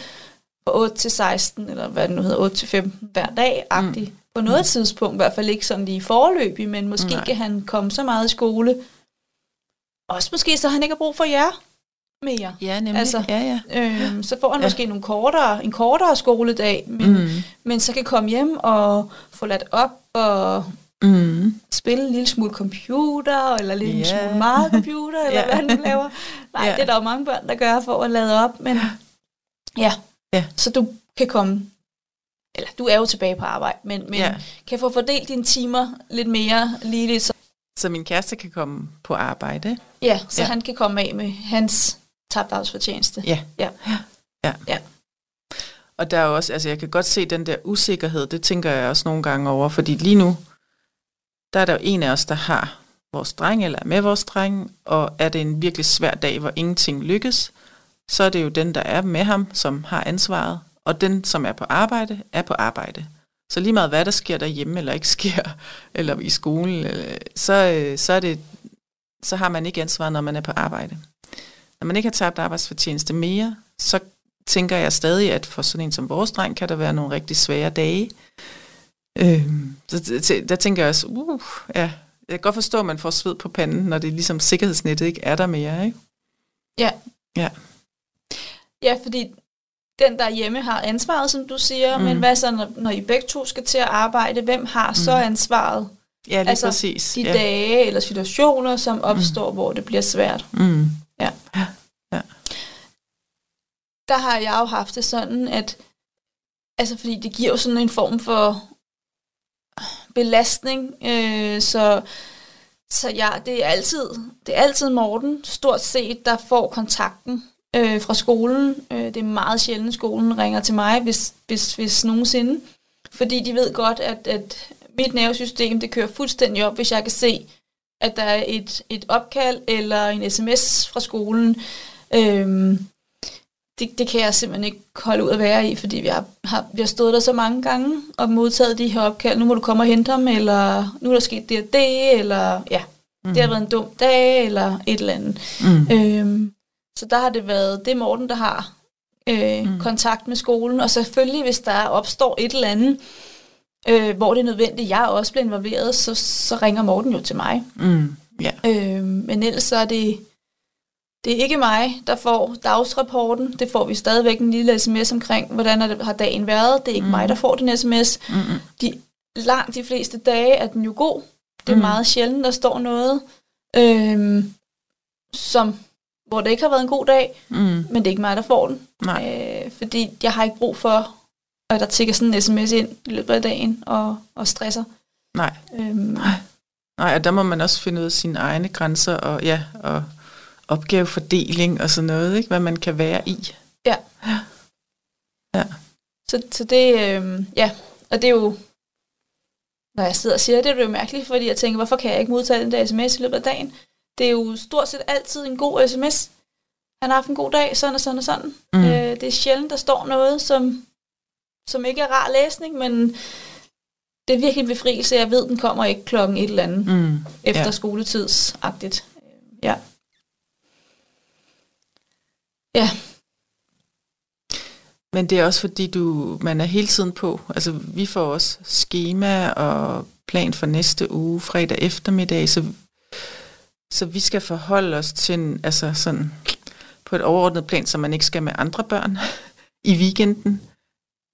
fra 8 til 16, eller hvad det nu hedder, 8 til 15 hver dag, agtigt. Mm. På noget mm. tidspunkt, i hvert fald ikke sådan lige forløbig, men måske Nej. kan han komme så meget i skole. Også måske, så han ikke har brug for jer mere. Ja, nemlig. Altså, ja, ja. Øhm, så får han ja. måske nogle kortere, en kortere skoledag, men, mm. men så kan komme hjem og få ladt op og mm. spille en lille smule computer, eller en lille yeah. smule meget computer, eller yeah. hvad han nu laver. Nej, yeah. det er der jo mange børn, der gør for at lade op, men ja. ja. Så du kan komme, eller du er jo tilbage på arbejde, men, men ja. kan få fordelt dine timer lidt mere lige lidt. Så, så min kæreste kan komme på arbejde? Ja, så ja. han kan komme af med hans tabt arbejdsfortjeneste. Ja. ja. Ja. ja. Og der er også, altså jeg kan godt se den der usikkerhed, det tænker jeg også nogle gange over, fordi lige nu, der er der jo en af os, der har vores dreng, eller er med vores dreng, og er det en virkelig svær dag, hvor ingenting lykkes, så er det jo den, der er med ham, som har ansvaret, og den, som er på arbejde, er på arbejde. Så lige meget hvad der sker derhjemme, eller ikke sker, eller i skolen, så, så, er det, så har man ikke ansvar, når man er på arbejde. Når man ikke har tabt arbejdsfortjeneste mere, så tænker jeg stadig, at for sådan en som vores dreng, kan der være nogle rigtig svære dage. Øhm, så der tænker jeg også, uh, ja, jeg kan godt forstå, at man får sved på panden, når det ligesom sikkerhedsnettet ikke er der mere, ikke? Ja. Ja. Ja, fordi den, der hjemme har ansvaret, som du siger, mm. men hvad så, når, når I begge to skal til at arbejde, hvem har mm. så ansvaret? Ja, lige altså, præcis. de ja. dage eller situationer, som opstår, mm. hvor det bliver svært. Mm. Ja. ja. ja. Der har jeg jo haft det sådan, at altså fordi det giver jo sådan en form for belastning, øh, så så ja, det er altid det er altid Morten, stort set, der får kontakten øh, fra skolen. Øh, det er meget sjældent, skolen ringer til mig, hvis, hvis, hvis nogensinde. Fordi de ved godt, at, at mit nervesystem, det kører fuldstændig op, hvis jeg kan se, at der er et, et opkald eller en sms fra skolen. Øhm, det, det kan jeg simpelthen ikke holde ud at være i, fordi vi har, har, vi har stået der så mange gange og modtaget de her opkald. Nu må du komme og hente ham, eller nu er der sket det og det, eller ja, mm. det har været en dum dag, eller et eller andet. Mm. Øhm, så der har det været, det er Morten, der har øh, mm. kontakt med skolen, og selvfølgelig, hvis der opstår et eller andet, øh, hvor det er nødvendigt, jeg også bliver involveret, så, så ringer Morten jo til mig. Mm. Yeah. Øh, men ellers så er det, det er ikke mig, der får dagsrapporten. Det får vi stadigvæk en lille sms omkring, hvordan har dagen været. Det er ikke mm. mig, der får den sms. Mm-hmm. De, langt de fleste dage er den jo god. Det er mm. meget sjældent, der står noget, øh, som hvor det ikke har været en god dag, mm. men det er ikke mig, der får den. Nej. Øh, fordi jeg har ikke brug for, at der tigger sådan en sms ind i løbet af dagen og, og stresser. Nej. Øhm. Nej. Nej, og der må man også finde ud af sine egne grænser og, ja, og opgavefordeling og sådan noget, ikke? hvad man kan være i. Ja. Ja. ja. Så, så det, øh, ja, og det er jo, når jeg sidder og siger det, det er jo mærkeligt, fordi jeg tænker, hvorfor kan jeg ikke modtage den der sms i løbet af dagen? Det er jo stort set altid en god sms. Han har haft en god dag, sådan og sådan og sådan. Mm. Øh, det er sjældent, der står noget, som, som ikke er rar læsning, men det er virkelig en befrielse. Jeg ved, den kommer ikke klokken et eller andet mm. efter ja. skoletidsagtigt. Ja. Ja. Men det er også fordi, du, man er hele tiden på. Altså, vi får også schema og plan for næste uge, fredag eftermiddag, så så vi skal forholde os til altså sådan, på et overordnet plan, så man ikke skal med andre børn i weekenden.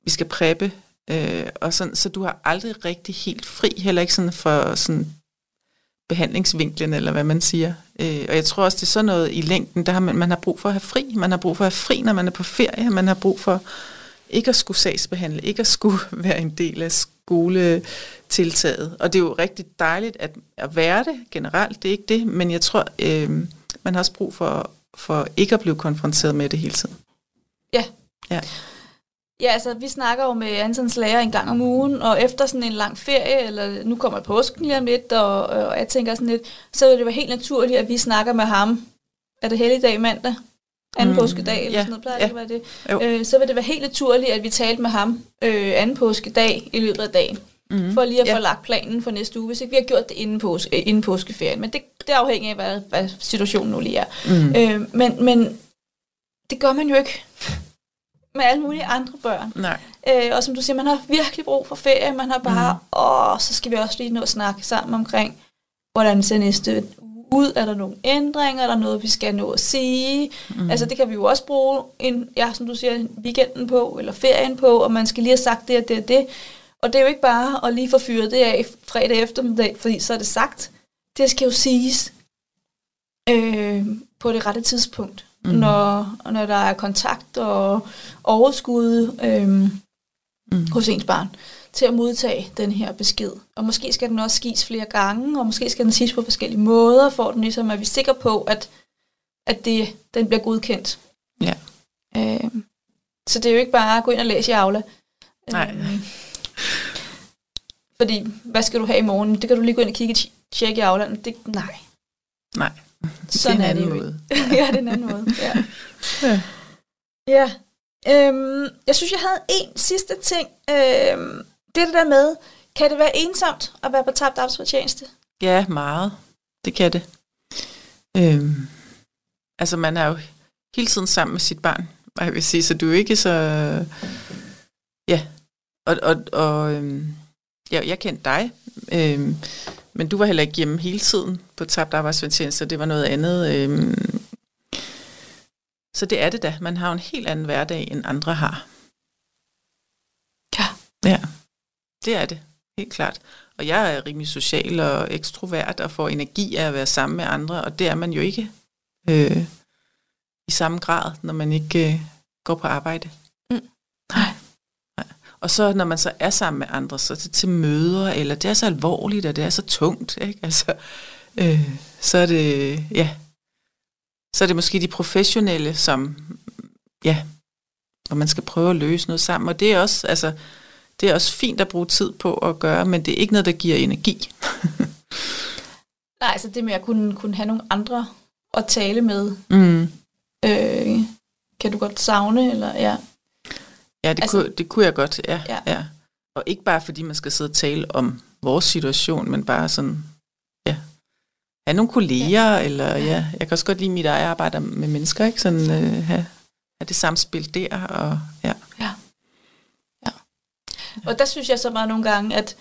Vi skal præppe, øh, og sådan, så du har aldrig rigtig helt fri, heller ikke sådan for sådan behandlingsvinklen, eller hvad man siger. Øh, og jeg tror også, det er sådan noget i længden, der har man, man har brug for at have fri. Man har brug for at have fri, når man er på ferie. Man har brug for ikke at skulle sagsbehandle, ikke at skulle være en del af skoletiltaget. Og det er jo rigtig dejligt at, at være det generelt, det er ikke det, men jeg tror, øh, man har også brug for, for ikke at blive konfronteret med det hele tiden. Ja. Ja. Ja, altså vi snakker jo med Antons lærer en gang om ugen, og efter sådan en lang ferie, eller nu kommer påsken lige om lidt, og, og jeg tænker sådan lidt, så vil det være helt naturligt, at vi snakker med ham. Er det helligdag mandag? anden mm, påskedag, eller ja, sådan noget, plejer ja. det være det? Øh, så vil det være helt naturligt, at vi talte med ham øh, anden påskedag i løbet af dagen. Mm, for lige at ja. få lagt planen for næste uge, hvis ikke vi har gjort det inden, påske, inden påskeferien. Men det, det afhænger af, hvad, hvad situationen nu lige er. Mm. Øh, men, men det gør man jo ikke med alle mulige andre børn. Nej. Øh, og som du siger, man har virkelig brug for ferie. Man har bare, mm. åh, så skal vi også lige nå at snakke sammen omkring, hvordan ser næste ud? Er der nogle ændringer? Er der noget, vi skal nå at sige? Mm. Altså det kan vi jo også bruge en, ja, som du siger, weekenden på, eller ferien på, og man skal lige have sagt det og det og det. Og det er jo ikke bare at lige få fyret det af fredag eftermiddag, fordi så er det sagt. Det skal jo siges øh, på det rette tidspunkt, mm. når, når der er kontakt og overskud øh, mm. hos ens barn til at modtage den her besked. Og måske skal den også gives flere gange, og måske skal den siges på forskellige måder, for den ligesom, at vi er sikre på, at, at det, den bliver godkendt. Ja. Øh, så det er jo ikke bare at gå ind og læse i Aula. Nej. Øh, fordi, hvad skal du have i morgen? Det kan du lige gå ind og kigge tjekke i Aula. Det, nej. Nej. Sådan det er en anden måde. ja, det er en anden måde. Ja. ja. ja. Øhm, jeg synes, jeg havde en sidste ting. Øhm, det er det der med, kan det være ensomt at være på tabt arbejdsfortjeneste? Ja, meget. Det kan det. Øhm, altså, man er jo hele tiden sammen med sit barn, jeg vil sige, så du er ikke så... Ja, og, og, og øhm, ja, jeg kendte dig, øhm, men du var heller ikke hjemme hele tiden på tabt arbejdsfortjeneste, det var noget andet. Øhm, så det er det da. Man har en helt anden hverdag, end andre har. Ja. Ja, det er det. Helt klart. Og jeg er rimelig social og ekstrovert og får energi af at være sammen med andre, og det er man jo ikke øh, i samme grad, når man ikke øh, går på arbejde. Og så når man så er sammen med andre, så til, til møder, eller det er så alvorligt, og det er så tungt, ikke? Altså, øh, så er det, ja, så er det måske de professionelle, som, ja, hvor man skal prøve at løse noget sammen. Og det er også, altså, det er også fint at bruge tid på at gøre, men det er ikke noget, der giver energi. Nej, så det med at kunne, kunne have nogle andre at tale med, mm. øh, kan du godt savne, eller ja? Ja, det, altså, kunne, det kunne jeg godt, ja, ja. ja. Og ikke bare fordi man skal sidde og tale om vores situation, men bare sådan, ja, have nogle kolleger, ja. eller ja, jeg kan også godt lide mit eget arbejde med mennesker, ikke? Sådan øh, have, have det samspil der, og ja. Ja. ja. Og der synes jeg så meget nogle gange, at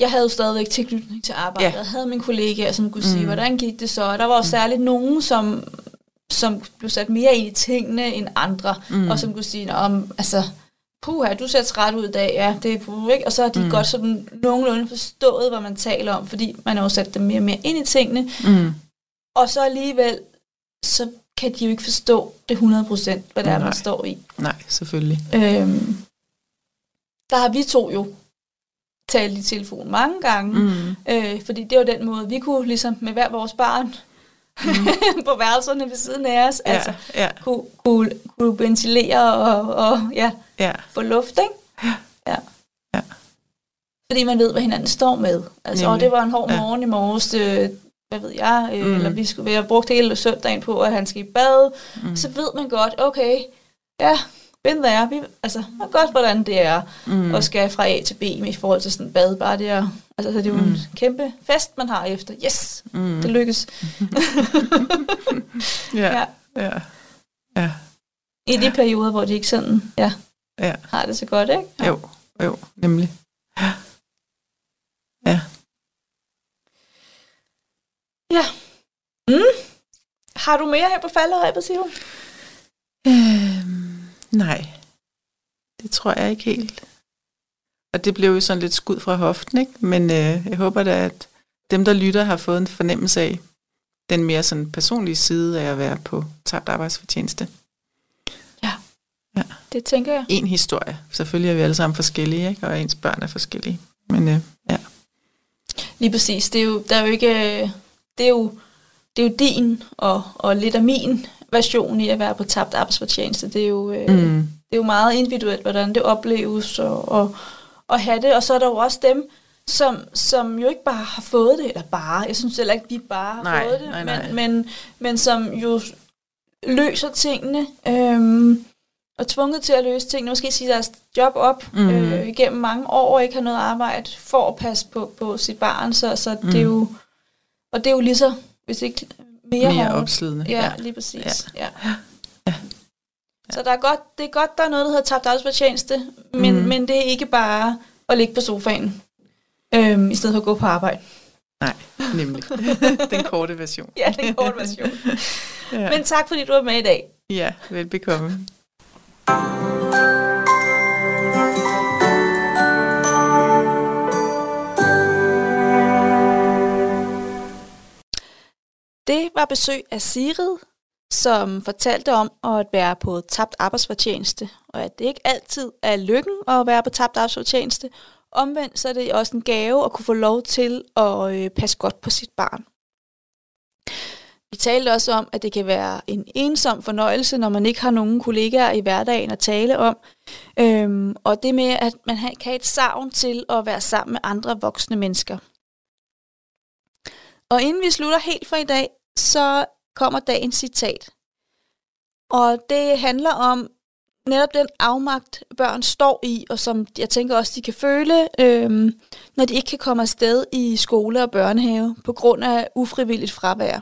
jeg havde jo stadigvæk tilknytning til arbejdet. Ja. Jeg havde min kollega, som kunne sige, mm. hvordan gik det så? Og der var også mm. særligt nogen, som, som blev sat mere ind i tingene end andre, mm. og som kunne sige, om, altså, puha, du ser træt ud i dag, ja, det er puh, ikke? Og så har de mm. godt sådan nogenlunde forstået, hvad man taler om, fordi man har jo sat dem mere og mere ind i tingene. Mm. Og så alligevel, så kan de jo ikke forstå det 100%, hvad det er, man står i. Nej, selvfølgelig. Øhm, der har vi to jo talt i telefon mange gange, mm. øh, fordi det var den måde, vi kunne ligesom med hver vores barn mm. på værelserne ved siden af os, ja, altså ja. Kunne, kunne, kunne ventilere og, og ja, ja. få luft, ikke? Ja. ja. ja. Fordi man ved, hvad hinanden står med. Altså, og det var en hård ja. morgen i morges, øh, hvad ved jeg, øh, mm. eller vi skulle have brugt hele søndagen på, at han skal i bad. Mm. Så ved man godt, okay, ja, been there. Vi, altså, man godt, hvordan det er mm. at skal fra A til B i forhold til sådan bad. Bare det er, altså, det er jo mm. en kæmpe fest, man har efter. Yes, mm. det lykkes. ja, ja. ja. ja. I de perioder, hvor de ikke sådan, ja, ja. har det så godt, ikke? Ja. Jo, jo, nemlig. Ja. Ja. Ja. Mm. Har du mere her på falderæbet, siger du? Øhm, nej, det tror jeg ikke helt. Og det blev jo sådan lidt skud fra hoften, ikke? Men øh, jeg håber da, at dem, der lytter, har fået en fornemmelse af den mere sådan personlige side af at være på tabt arbejdsfortjeneste. Ja, ja. det tænker jeg. En historie. Selvfølgelig er vi alle sammen forskellige, ikke? og ens børn er forskellige. Men øh, ja. Lige præcis. Det er jo, der er jo ikke... Det er jo, det er jo din og, og lidt af min version i at være på tabt arbejdsfortjeneste. Det er jo, øh, mm. det er jo meget individuelt, hvordan det opleves og, og, og have det. Og så er der jo også dem, som, som jo ikke bare har fået det, eller bare, jeg synes heller ikke, vi bare har nej, fået det, nej, nej. Men, men, men som jo løser tingene, øhm, og tvunget til at løse tingene, måske sige deres job op mm. øh, igennem mange år, og ikke har noget arbejde for at passe på, på sit barn, så, så mm. det er jo, og det er jo lige så, hvis ikke mere, mere opslidende. Ja, ja, lige præcis. Ja. Ja. Ja. Så der er godt, det er godt, der er noget, der hedder tabt arbejdsfortjeneste, men, mm. men det er ikke bare at ligge på sofaen, øhm, i stedet for at gå på arbejde. Nej, nemlig. den korte version. Ja, den korte version. ja. Men tak, fordi du var med i dag. Ja, velbekomme. Det var besøg af Sigrid, som fortalte om at være på tabt arbejdsfortjeneste, og at det ikke altid er lykken at være på tabt arbejdsfortjeneste. Omvendt så er det også en gave at kunne få lov til at øh, passe godt på sit barn. Vi talte også om, at det kan være en ensom fornøjelse, når man ikke har nogen kollegaer i hverdagen at tale om. Øhm, og det med, at man kan have et savn til at være sammen med andre voksne mennesker. Og inden vi slutter helt for i dag, så kommer dagens citat. Og det handler om netop den afmagt, børn står i, og som jeg tænker også, de kan føle, øhm, når de ikke kan komme afsted i skole og børnehave på grund af ufrivilligt fravær.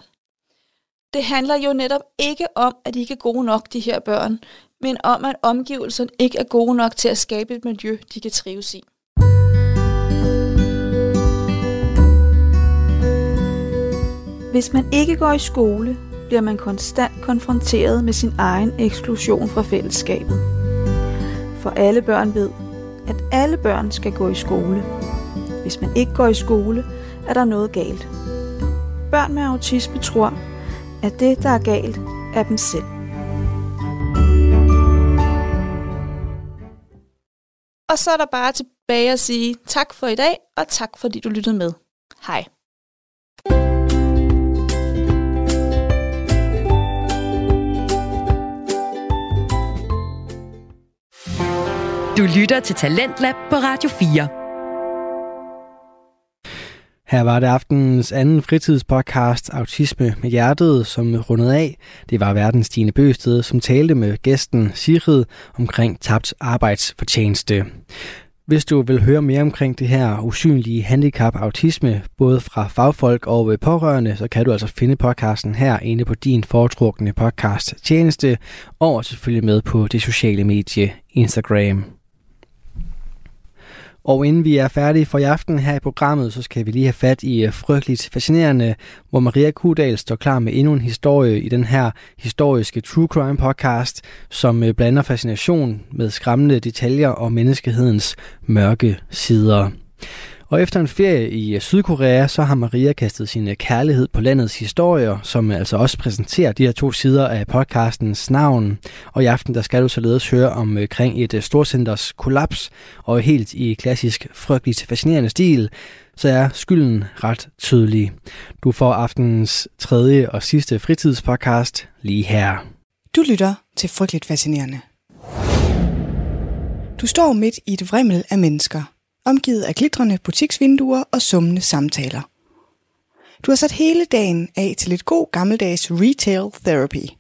Det handler jo netop ikke om, at de ikke er gode nok, de her børn, men om, at omgivelserne ikke er gode nok til at skabe et miljø, de kan trives i. Hvis man ikke går i skole, bliver man konstant konfronteret med sin egen eksklusion fra fællesskabet. For alle børn ved, at alle børn skal gå i skole. Hvis man ikke går i skole, er der noget galt. Børn med autisme tror, at det, der er galt, er dem selv. Og så er der bare tilbage at sige tak for i dag, og tak fordi du lyttede med. Hej. Du lytter til Talentlab på Radio 4. Her var det aftenens anden fritidspodcast Autisme med Hjertet, som rundede af. Det var verdens Stine Bøsted, som talte med gæsten Sigrid omkring tabt arbejdsfortjeneste. Hvis du vil høre mere omkring det her usynlige handicap autisme, både fra fagfolk og pårørende, så kan du altså finde podcasten her inde på din foretrukne podcast tjeneste, og selvfølgelig med på det sociale medie Instagram. Og inden vi er færdige for i aften her i programmet, så skal vi lige have fat i øh, Frygteligt Fascinerende, hvor Maria Kudal står klar med endnu en historie i den her historiske True Crime podcast, som øh, blander fascination med skræmmende detaljer og menneskehedens mørke sider. Og efter en ferie i øh, Sydkorea, så har Maria kastet sin øh, kærlighed på landets historier, som øh, altså også præsenterer de her to sider af podcastens navn. Og i aften, der skal du således høre omkring et storcenters kollaps, og helt i klassisk frygteligt fascinerende stil, så er skylden ret tydelig. Du får aftenens tredje og sidste fritidspodcast lige her. Du lytter til Frygteligt Fascinerende. Du står midt i et vrimmel af mennesker – omgivet af glitrende butiksvinduer og summende samtaler. Du har sat hele dagen af til lidt god gammeldags retail therapy.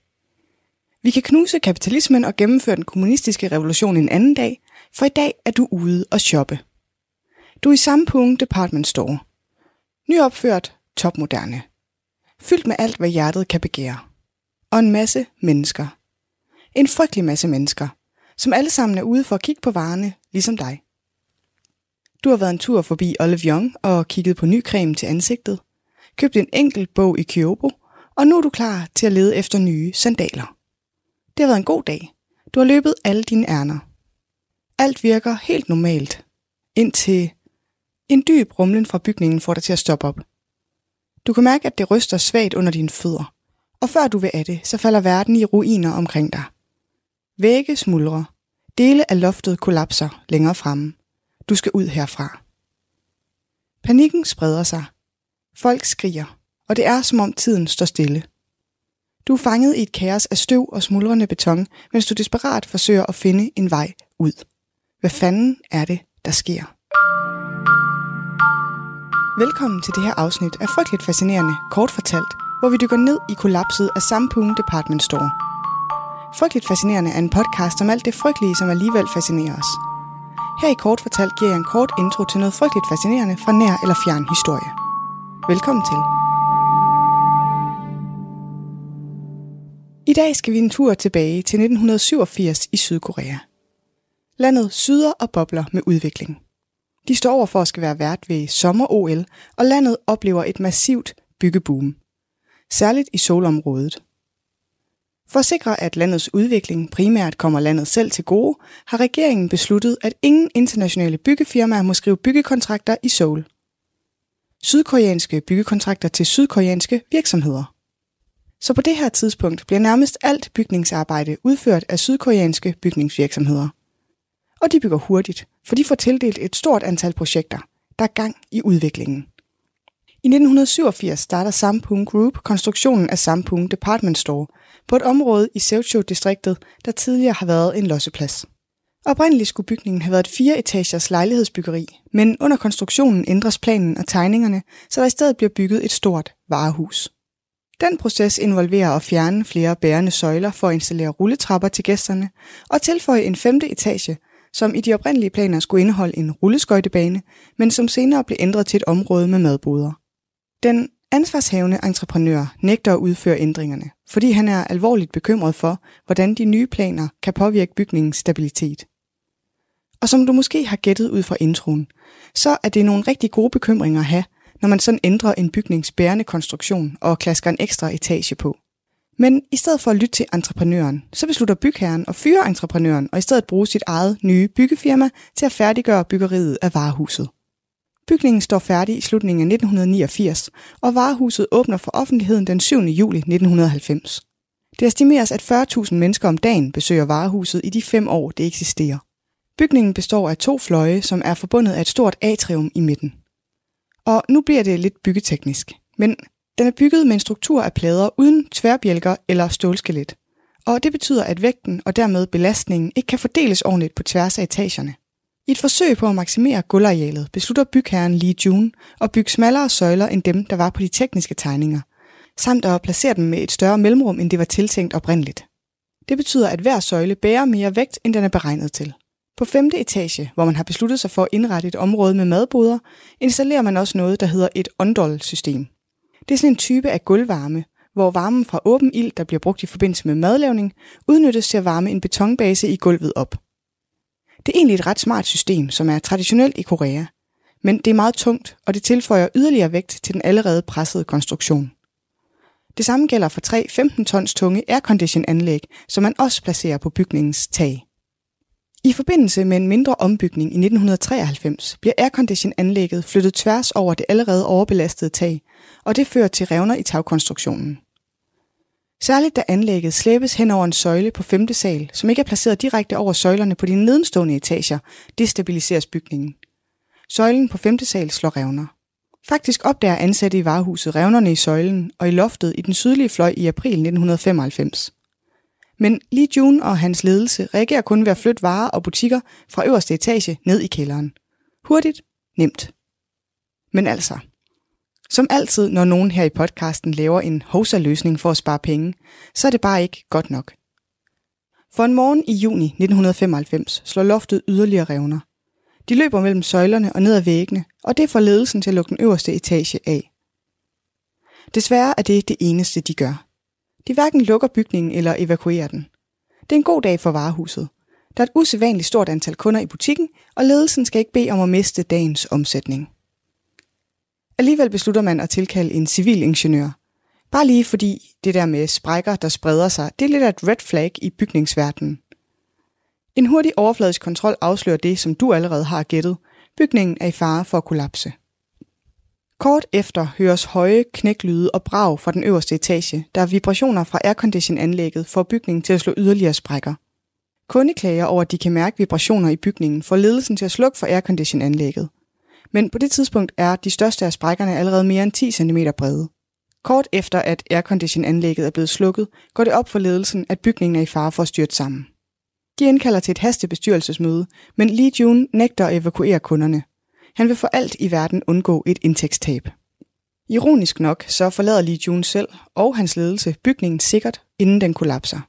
Vi kan knuse kapitalismen og gennemføre den kommunistiske revolution en anden dag, for i dag er du ude og shoppe. Du er i samme punkt department store. Nyopført, topmoderne. Fyldt med alt, hvad hjertet kan begære. Og en masse mennesker. En frygtelig masse mennesker, som alle sammen er ude for at kigge på varerne, ligesom dig. Du har været en tur forbi Olive Young og kigget på ny creme til ansigtet, købt en enkelt bog i Kyobo, og nu er du klar til at lede efter nye sandaler. Det har været en god dag. Du har løbet alle dine ærner. Alt virker helt normalt, indtil en dyb rumlen fra bygningen får dig til at stoppe op. Du kan mærke, at det ryster svagt under dine fødder, og før du vil af det, så falder verden i ruiner omkring dig. Vægge smuldrer, dele af loftet kollapser længere fremme. Du skal ud herfra. Panikken spreder sig. Folk skriger, og det er som om tiden står stille. Du er fanget i et kaos af støv og smuldrende beton, mens du desperat forsøger at finde en vej ud. Hvad fanden er det, der sker? Velkommen til det her afsnit af Frygteligt Fascinerende, kort fortalt, hvor vi dykker ned i kollapset af Sampoon Department Store. Frygteligt Fascinerende er en podcast om alt det frygtelige, som alligevel fascinerer os – her i Kort Fortalt giver jeg en kort intro til noget frygteligt fascinerende fra nær eller fjern historie. Velkommen til. I dag skal vi en tur tilbage til 1987 i Sydkorea. Landet syder og bobler med udvikling. De står over for at skal være vært ved sommer-OL, og landet oplever et massivt byggeboom. Særligt i solområdet – for at sikre, at landets udvikling primært kommer landet selv til gode, har regeringen besluttet, at ingen internationale byggefirmaer må skrive byggekontrakter i Seoul. Sydkoreanske byggekontrakter til sydkoreanske virksomheder. Så på det her tidspunkt bliver nærmest alt bygningsarbejde udført af sydkoreanske bygningsvirksomheder. Og de bygger hurtigt, for de får tildelt et stort antal projekter, der er gang i udviklingen. I 1987 starter Sampoon Group konstruktionen af Sampoon Department Store – på et område i Sevcho-distriktet, der tidligere har været en losseplads. Oprindeligt skulle bygningen have været et fire etagers lejlighedsbyggeri, men under konstruktionen ændres planen og tegningerne, så der i stedet bliver bygget et stort varehus. Den proces involverer at fjerne flere bærende søjler for at installere rulletrapper til gæsterne og tilføje en femte etage, som i de oprindelige planer skulle indeholde en rulleskøjtebane, men som senere blev ændret til et område med madboder. Den Ansvarshavende entreprenør nægter at udføre ændringerne, fordi han er alvorligt bekymret for, hvordan de nye planer kan påvirke bygningens stabilitet. Og som du måske har gættet ud fra introen, så er det nogle rigtig gode bekymringer at have, når man sådan ændrer en bygnings bærende konstruktion og klasker en ekstra etage på. Men i stedet for at lytte til entreprenøren, så beslutter bygherren at fyre entreprenøren og i stedet bruge sit eget nye byggefirma til at færdiggøre byggeriet af varehuset. Bygningen står færdig i slutningen af 1989, og varehuset åbner for offentligheden den 7. juli 1990. Det estimeres, at 40.000 mennesker om dagen besøger varehuset i de fem år, det eksisterer. Bygningen består af to fløje, som er forbundet af et stort atrium i midten. Og nu bliver det lidt byggeteknisk, men den er bygget med en struktur af plader uden tværbjælker eller stålskelet. Og det betyder, at vægten og dermed belastningen ikke kan fordeles ordentligt på tværs af etagerne. I et forsøg på at maksimere gulvarealet beslutter bygherren Lee June at bygge smallere søjler end dem, der var på de tekniske tegninger, samt at placere dem med et større mellemrum, end det var tiltænkt oprindeligt. Det betyder, at hver søjle bærer mere vægt, end den er beregnet til. På femte etage, hvor man har besluttet sig for at indrette et område med madboder, installerer man også noget, der hedder et ondol-system. Det er sådan en type af gulvvarme, hvor varmen fra åben ild, der bliver brugt i forbindelse med madlavning, udnyttes til at varme en betonbase i gulvet op. Det er egentlig et ret smart system, som er traditionelt i Korea, men det er meget tungt, og det tilføjer yderligere vægt til den allerede pressede konstruktion. Det samme gælder for tre 15 tons tunge aircondition-anlæg, som man også placerer på bygningens tag. I forbindelse med en mindre ombygning i 1993 bliver aircondition-anlægget flyttet tværs over det allerede overbelastede tag, og det fører til revner i tagkonstruktionen. Særligt da anlægget slæbes hen over en søjle på 5. sal, som ikke er placeret direkte over søjlerne på de nedenstående etager, destabiliseres bygningen. Søjlen på 5. sal slår revner. Faktisk opdager ansatte i varehuset revnerne i søjlen og i loftet i den sydlige fløj i april 1995. Men Lee June og hans ledelse reagerer kun ved at flytte varer og butikker fra øverste etage ned i kælderen. Hurtigt, nemt. Men altså, som altid, når nogen her i podcasten laver en hosa-løsning for at spare penge, så er det bare ikke godt nok. For en morgen i juni 1995 slår loftet yderligere revner. De løber mellem søjlerne og ned ad væggene, og det får ledelsen til at lukke den øverste etage af. Desværre er det det eneste, de gør. De hverken lukker bygningen eller evakuerer den. Det er en god dag for varehuset. Der er et usædvanligt stort antal kunder i butikken, og ledelsen skal ikke bede om at miste dagens omsætning. Alligevel beslutter man at tilkalde en civil ingeniør. Bare lige fordi det der med sprækker, der spreder sig, det er lidt af et red flag i bygningsverdenen. En hurtig overfladisk kontrol afslører det, som du allerede har gættet. Bygningen er i fare for at kollapse. Kort efter høres høje knæklyde og brag fra den øverste etage, der er vibrationer fra airconditionanlægget får bygningen til at slå yderligere sprækker. Kundeklager over, at de kan mærke vibrationer i bygningen, får ledelsen til at slukke for airconditionanlægget men på det tidspunkt er de største af sprækkerne allerede mere end 10 cm brede. Kort efter at airconditionanlægget er blevet slukket, går det op for ledelsen, at bygningen er i fare for at styrte sammen. De indkalder til et hastebestyrelsesmøde, men Lee June nægter at evakuere kunderne. Han vil for alt i verden undgå et indtægtstab. Ironisk nok så forlader Lee June selv og hans ledelse bygningen sikkert, inden den kollapser.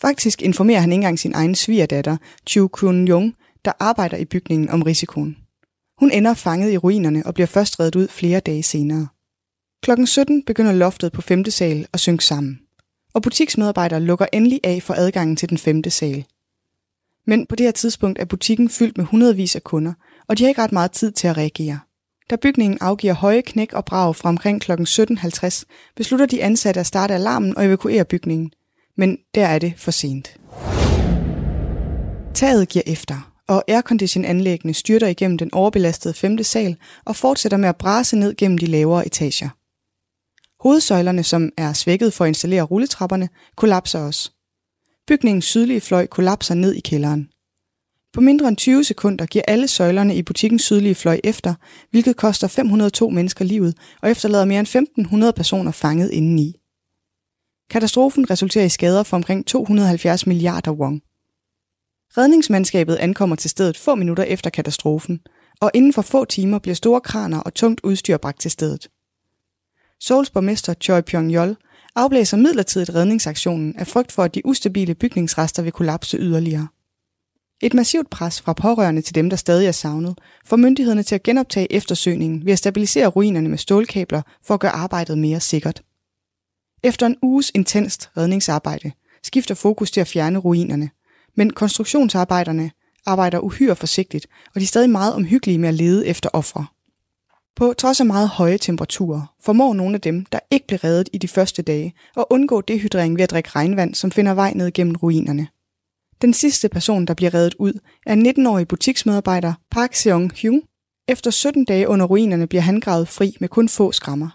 Faktisk informerer han ikke engang sin egen svigerdatter, Chu Kun Jung, der arbejder i bygningen om risikoen. Hun ender fanget i ruinerne og bliver først reddet ud flere dage senere. Klokken 17 begynder loftet på 5. sal at synke sammen, og butiksmedarbejdere lukker endelig af for adgangen til den 5. sal. Men på det her tidspunkt er butikken fyldt med hundredvis af kunder, og de har ikke ret meget tid til at reagere. Da bygningen afgiver høje knæk og brag fra omkring kl. 17.50, beslutter de ansatte at starte alarmen og evakuere bygningen. Men der er det for sent. Taget giver efter, og airconditionanlæggene styrter igennem den overbelastede femte sal og fortsætter med at brase ned gennem de lavere etager. Hovedsøjlerne, som er svækket for at installere rulletrapperne, kollapser også. Bygningens sydlige fløj kollapser ned i kælderen. På mindre end 20 sekunder giver alle søjlerne i butikkens sydlige fløj efter, hvilket koster 502 mennesker livet og efterlader mere end 1500 personer fanget indeni. Katastrofen resulterer i skader for omkring 270 milliarder wong. Redningsmandskabet ankommer til stedet få minutter efter katastrofen, og inden for få timer bliver store kraner og tungt udstyr bragt til stedet. Seouls borgmester Choi Pyong-yol afblæser midlertidigt redningsaktionen af frygt for, at de ustabile bygningsrester vil kollapse yderligere. Et massivt pres fra pårørende til dem, der stadig er savnet, får myndighederne til at genoptage eftersøgningen ved at stabilisere ruinerne med stålkabler for at gøre arbejdet mere sikkert. Efter en uges intenst redningsarbejde skifter fokus til at fjerne ruinerne, men konstruktionsarbejderne arbejder uhyre forsigtigt, og de er stadig meget omhyggelige med at lede efter ofre. På trods af meget høje temperaturer, formår nogle af dem, der ikke blev reddet i de første dage, at undgå dehydrering ved at drikke regnvand, som finder vej ned gennem ruinerne. Den sidste person, der bliver reddet ud, er 19-årig butiksmedarbejder Park Seong-hyun. Efter 17 dage under ruinerne bliver han gravet fri med kun få skrammer.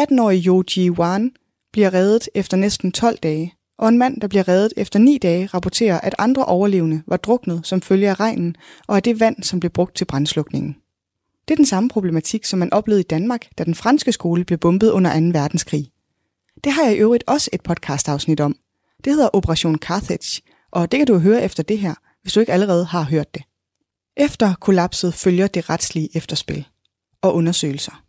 18-årig Jo Ji-wan bliver reddet efter næsten 12 dage, og en mand, der bliver reddet efter 9 dage, rapporterer, at andre overlevende var druknet som følge af regnen og af det vand, som blev brugt til brandslukningen. Det er den samme problematik, som man oplevede i Danmark, da den franske skole blev bombet under 2. verdenskrig. Det har jeg i øvrigt også et podcast-afsnit om. Det hedder Operation Carthage, og det kan du høre efter det her, hvis du ikke allerede har hørt det. Efter kollapset følger det retslige efterspil og undersøgelser.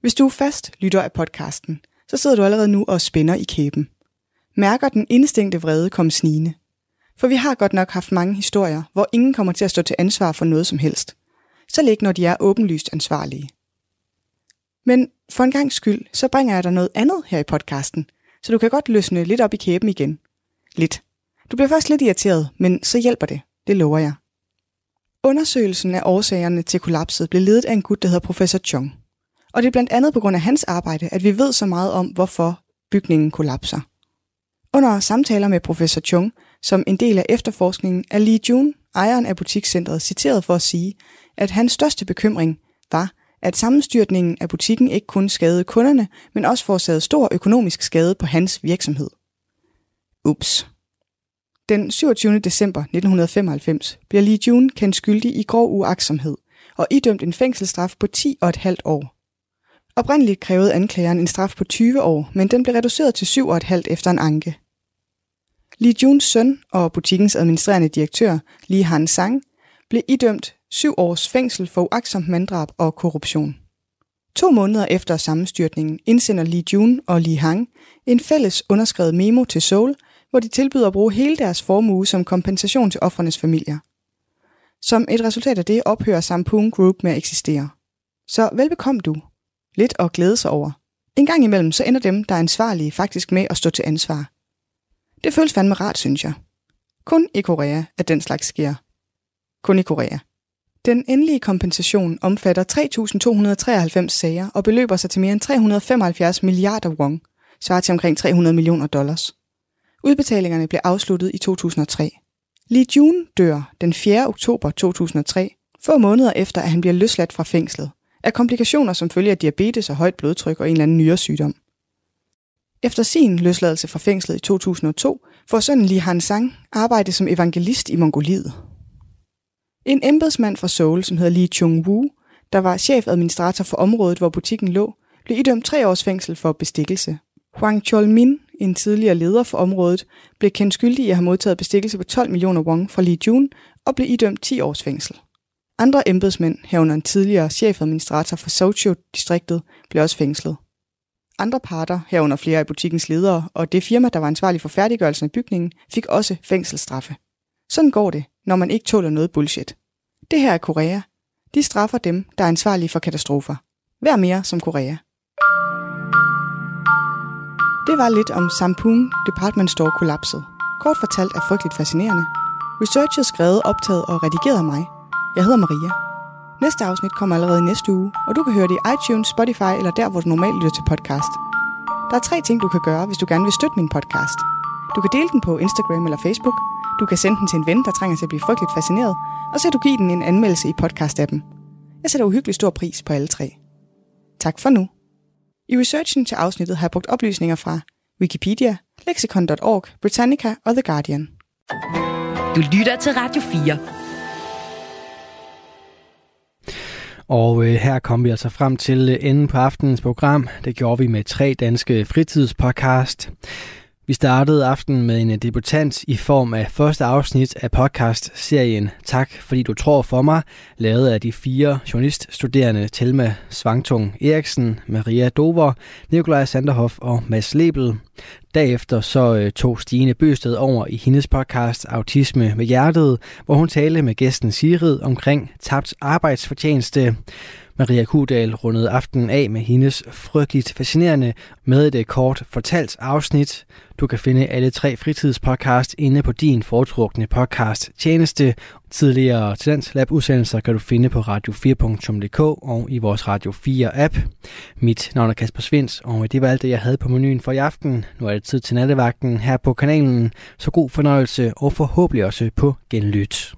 Hvis du er fast lytter af podcasten, så sidder du allerede nu og spænder i kæben. Mærker den instinkte vrede komme snigende. For vi har godt nok haft mange historier, hvor ingen kommer til at stå til ansvar for noget som helst. Så ikke når de er åbenlyst ansvarlige. Men for en gang skyld, så bringer jeg dig noget andet her i podcasten, så du kan godt løsne lidt op i kæben igen. Lidt. Du bliver først lidt irriteret, men så hjælper det. Det lover jeg. Undersøgelsen af årsagerne til kollapset blev ledet af en gut, der hedder professor Chung. Og det er blandt andet på grund af hans arbejde, at vi ved så meget om, hvorfor bygningen kollapser. Under samtaler med professor Chung, som en del af efterforskningen, er Lee Jun, ejeren af butikscentret, citeret for at sige, at hans største bekymring var, at sammenstyrtningen af butikken ikke kun skadede kunderne, men også forårsagede stor økonomisk skade på hans virksomhed. Ups. Den 27. december 1995 bliver Lee Jun kendt skyldig i grov uaksomhed og idømt en fængselsstraf på 10 og et halvt år. Oprindeligt krævede anklageren en straf på 20 år, men den blev reduceret til 7 og et halvt efter en anke. Lee Juns søn og butikkens administrerende direktør, Lee Han Sang, blev idømt syv års fængsel for uagtsomt manddrab og korruption. To måneder efter sammenstyrtningen indsender Lee Jun og Lee Hang en fælles underskrevet memo til Seoul, hvor de tilbyder at bruge hele deres formue som kompensation til offrenes familier. Som et resultat af det ophører Sampoon Group med at eksistere. Så velbekomme du. Lidt at glæde sig over. En gang imellem så ender dem, der er ansvarlige, faktisk med at stå til ansvar. Det føles fandme rart, synes jeg. Kun i Korea, at den slags sker. Kun i Korea. Den endelige kompensation omfatter 3.293 sager og beløber sig til mere end 375 milliarder won, svarer til omkring 300 millioner dollars. Udbetalingerne blev afsluttet i 2003. Lee Jun dør den 4. oktober 2003, få måneder efter at han bliver løsladt fra fængslet, af komplikationer som følge af diabetes og højt blodtryk og en eller anden nyresygdom. Efter sin løsladelse fra fængslet i 2002 får sønnen Li Han Sang arbejde som evangelist i Mongoliet. En embedsmand fra Seoul, som hedder Lee Chung-woo, der var chefadministrator for området, hvor butikken lå, blev idømt tre års fængsel for bestikkelse. Huang Chol-min, en tidligere leder for området, blev kendt skyldig i at have modtaget bestikkelse på 12 millioner won fra Lee Jun og blev idømt 10 års fængsel. Andre embedsmænd, herunder en tidligere chefadministrator for Socho-distriktet, blev også fængslet. Andre parter, herunder flere af butikkens ledere og det firma, der var ansvarlig for færdiggørelsen af bygningen, fik også fængselsstraffe. Sådan går det, når man ikke tåler noget bullshit. Det her er Korea. De straffer dem, der er ansvarlige for katastrofer. Vær mere som Korea. Det var lidt om Sampoon Department Store kollapset. Kort fortalt er frygteligt fascinerende. Researchet skrevet, optaget og redigeret af mig. Jeg hedder Maria. Næste afsnit kommer allerede næste uge, og du kan høre det i iTunes, Spotify eller der, hvor du normalt lytter til podcast. Der er tre ting, du kan gøre, hvis du gerne vil støtte min podcast. Du kan dele den på Instagram eller Facebook. Du kan sende den til en ven, der trænger til at blive frygteligt fascineret. Og så kan du give den en anmeldelse i podcast-appen. Jeg sætter uhyggelig stor pris på alle tre. Tak for nu. I researchen til afsnittet har jeg brugt oplysninger fra Wikipedia, lexicon.org, Britannica og The Guardian. Du lytter til Radio 4. Og øh, her kom vi altså frem til øh, enden på aftenens program. Det gjorde vi med tre danske fritidspodcast. Vi startede aftenen med en øh, debutant i form af første afsnit af podcast-serien Tak fordi du tror for mig, lavet af de fire journaliststuderende Telma Svangtung Eriksen, Maria Dover, Nikolaj Sanderhoff og Mads Lebel. Derefter så øh, tog Stine Bøsted over i hendes podcast Autisme med hjertet, hvor hun talte med gæsten Sigrid omkring tabt arbejdsfortjeneste. Maria Kudal rundede aftenen af med hendes frygteligt fascinerende med et øh, kort fortalt afsnit. Du kan finde alle tre fritidspodcast inde på din foretrukne podcast tjeneste. Tidligere Lab udsendelser kan du finde på radio4.dk og i vores Radio 4 app. Mit navn er Kasper Svens, og det var alt det, jeg havde på menuen for i aften. Nu er det tid til nattevagten her på kanalen, så god fornøjelse og forhåbentlig også på genlyt.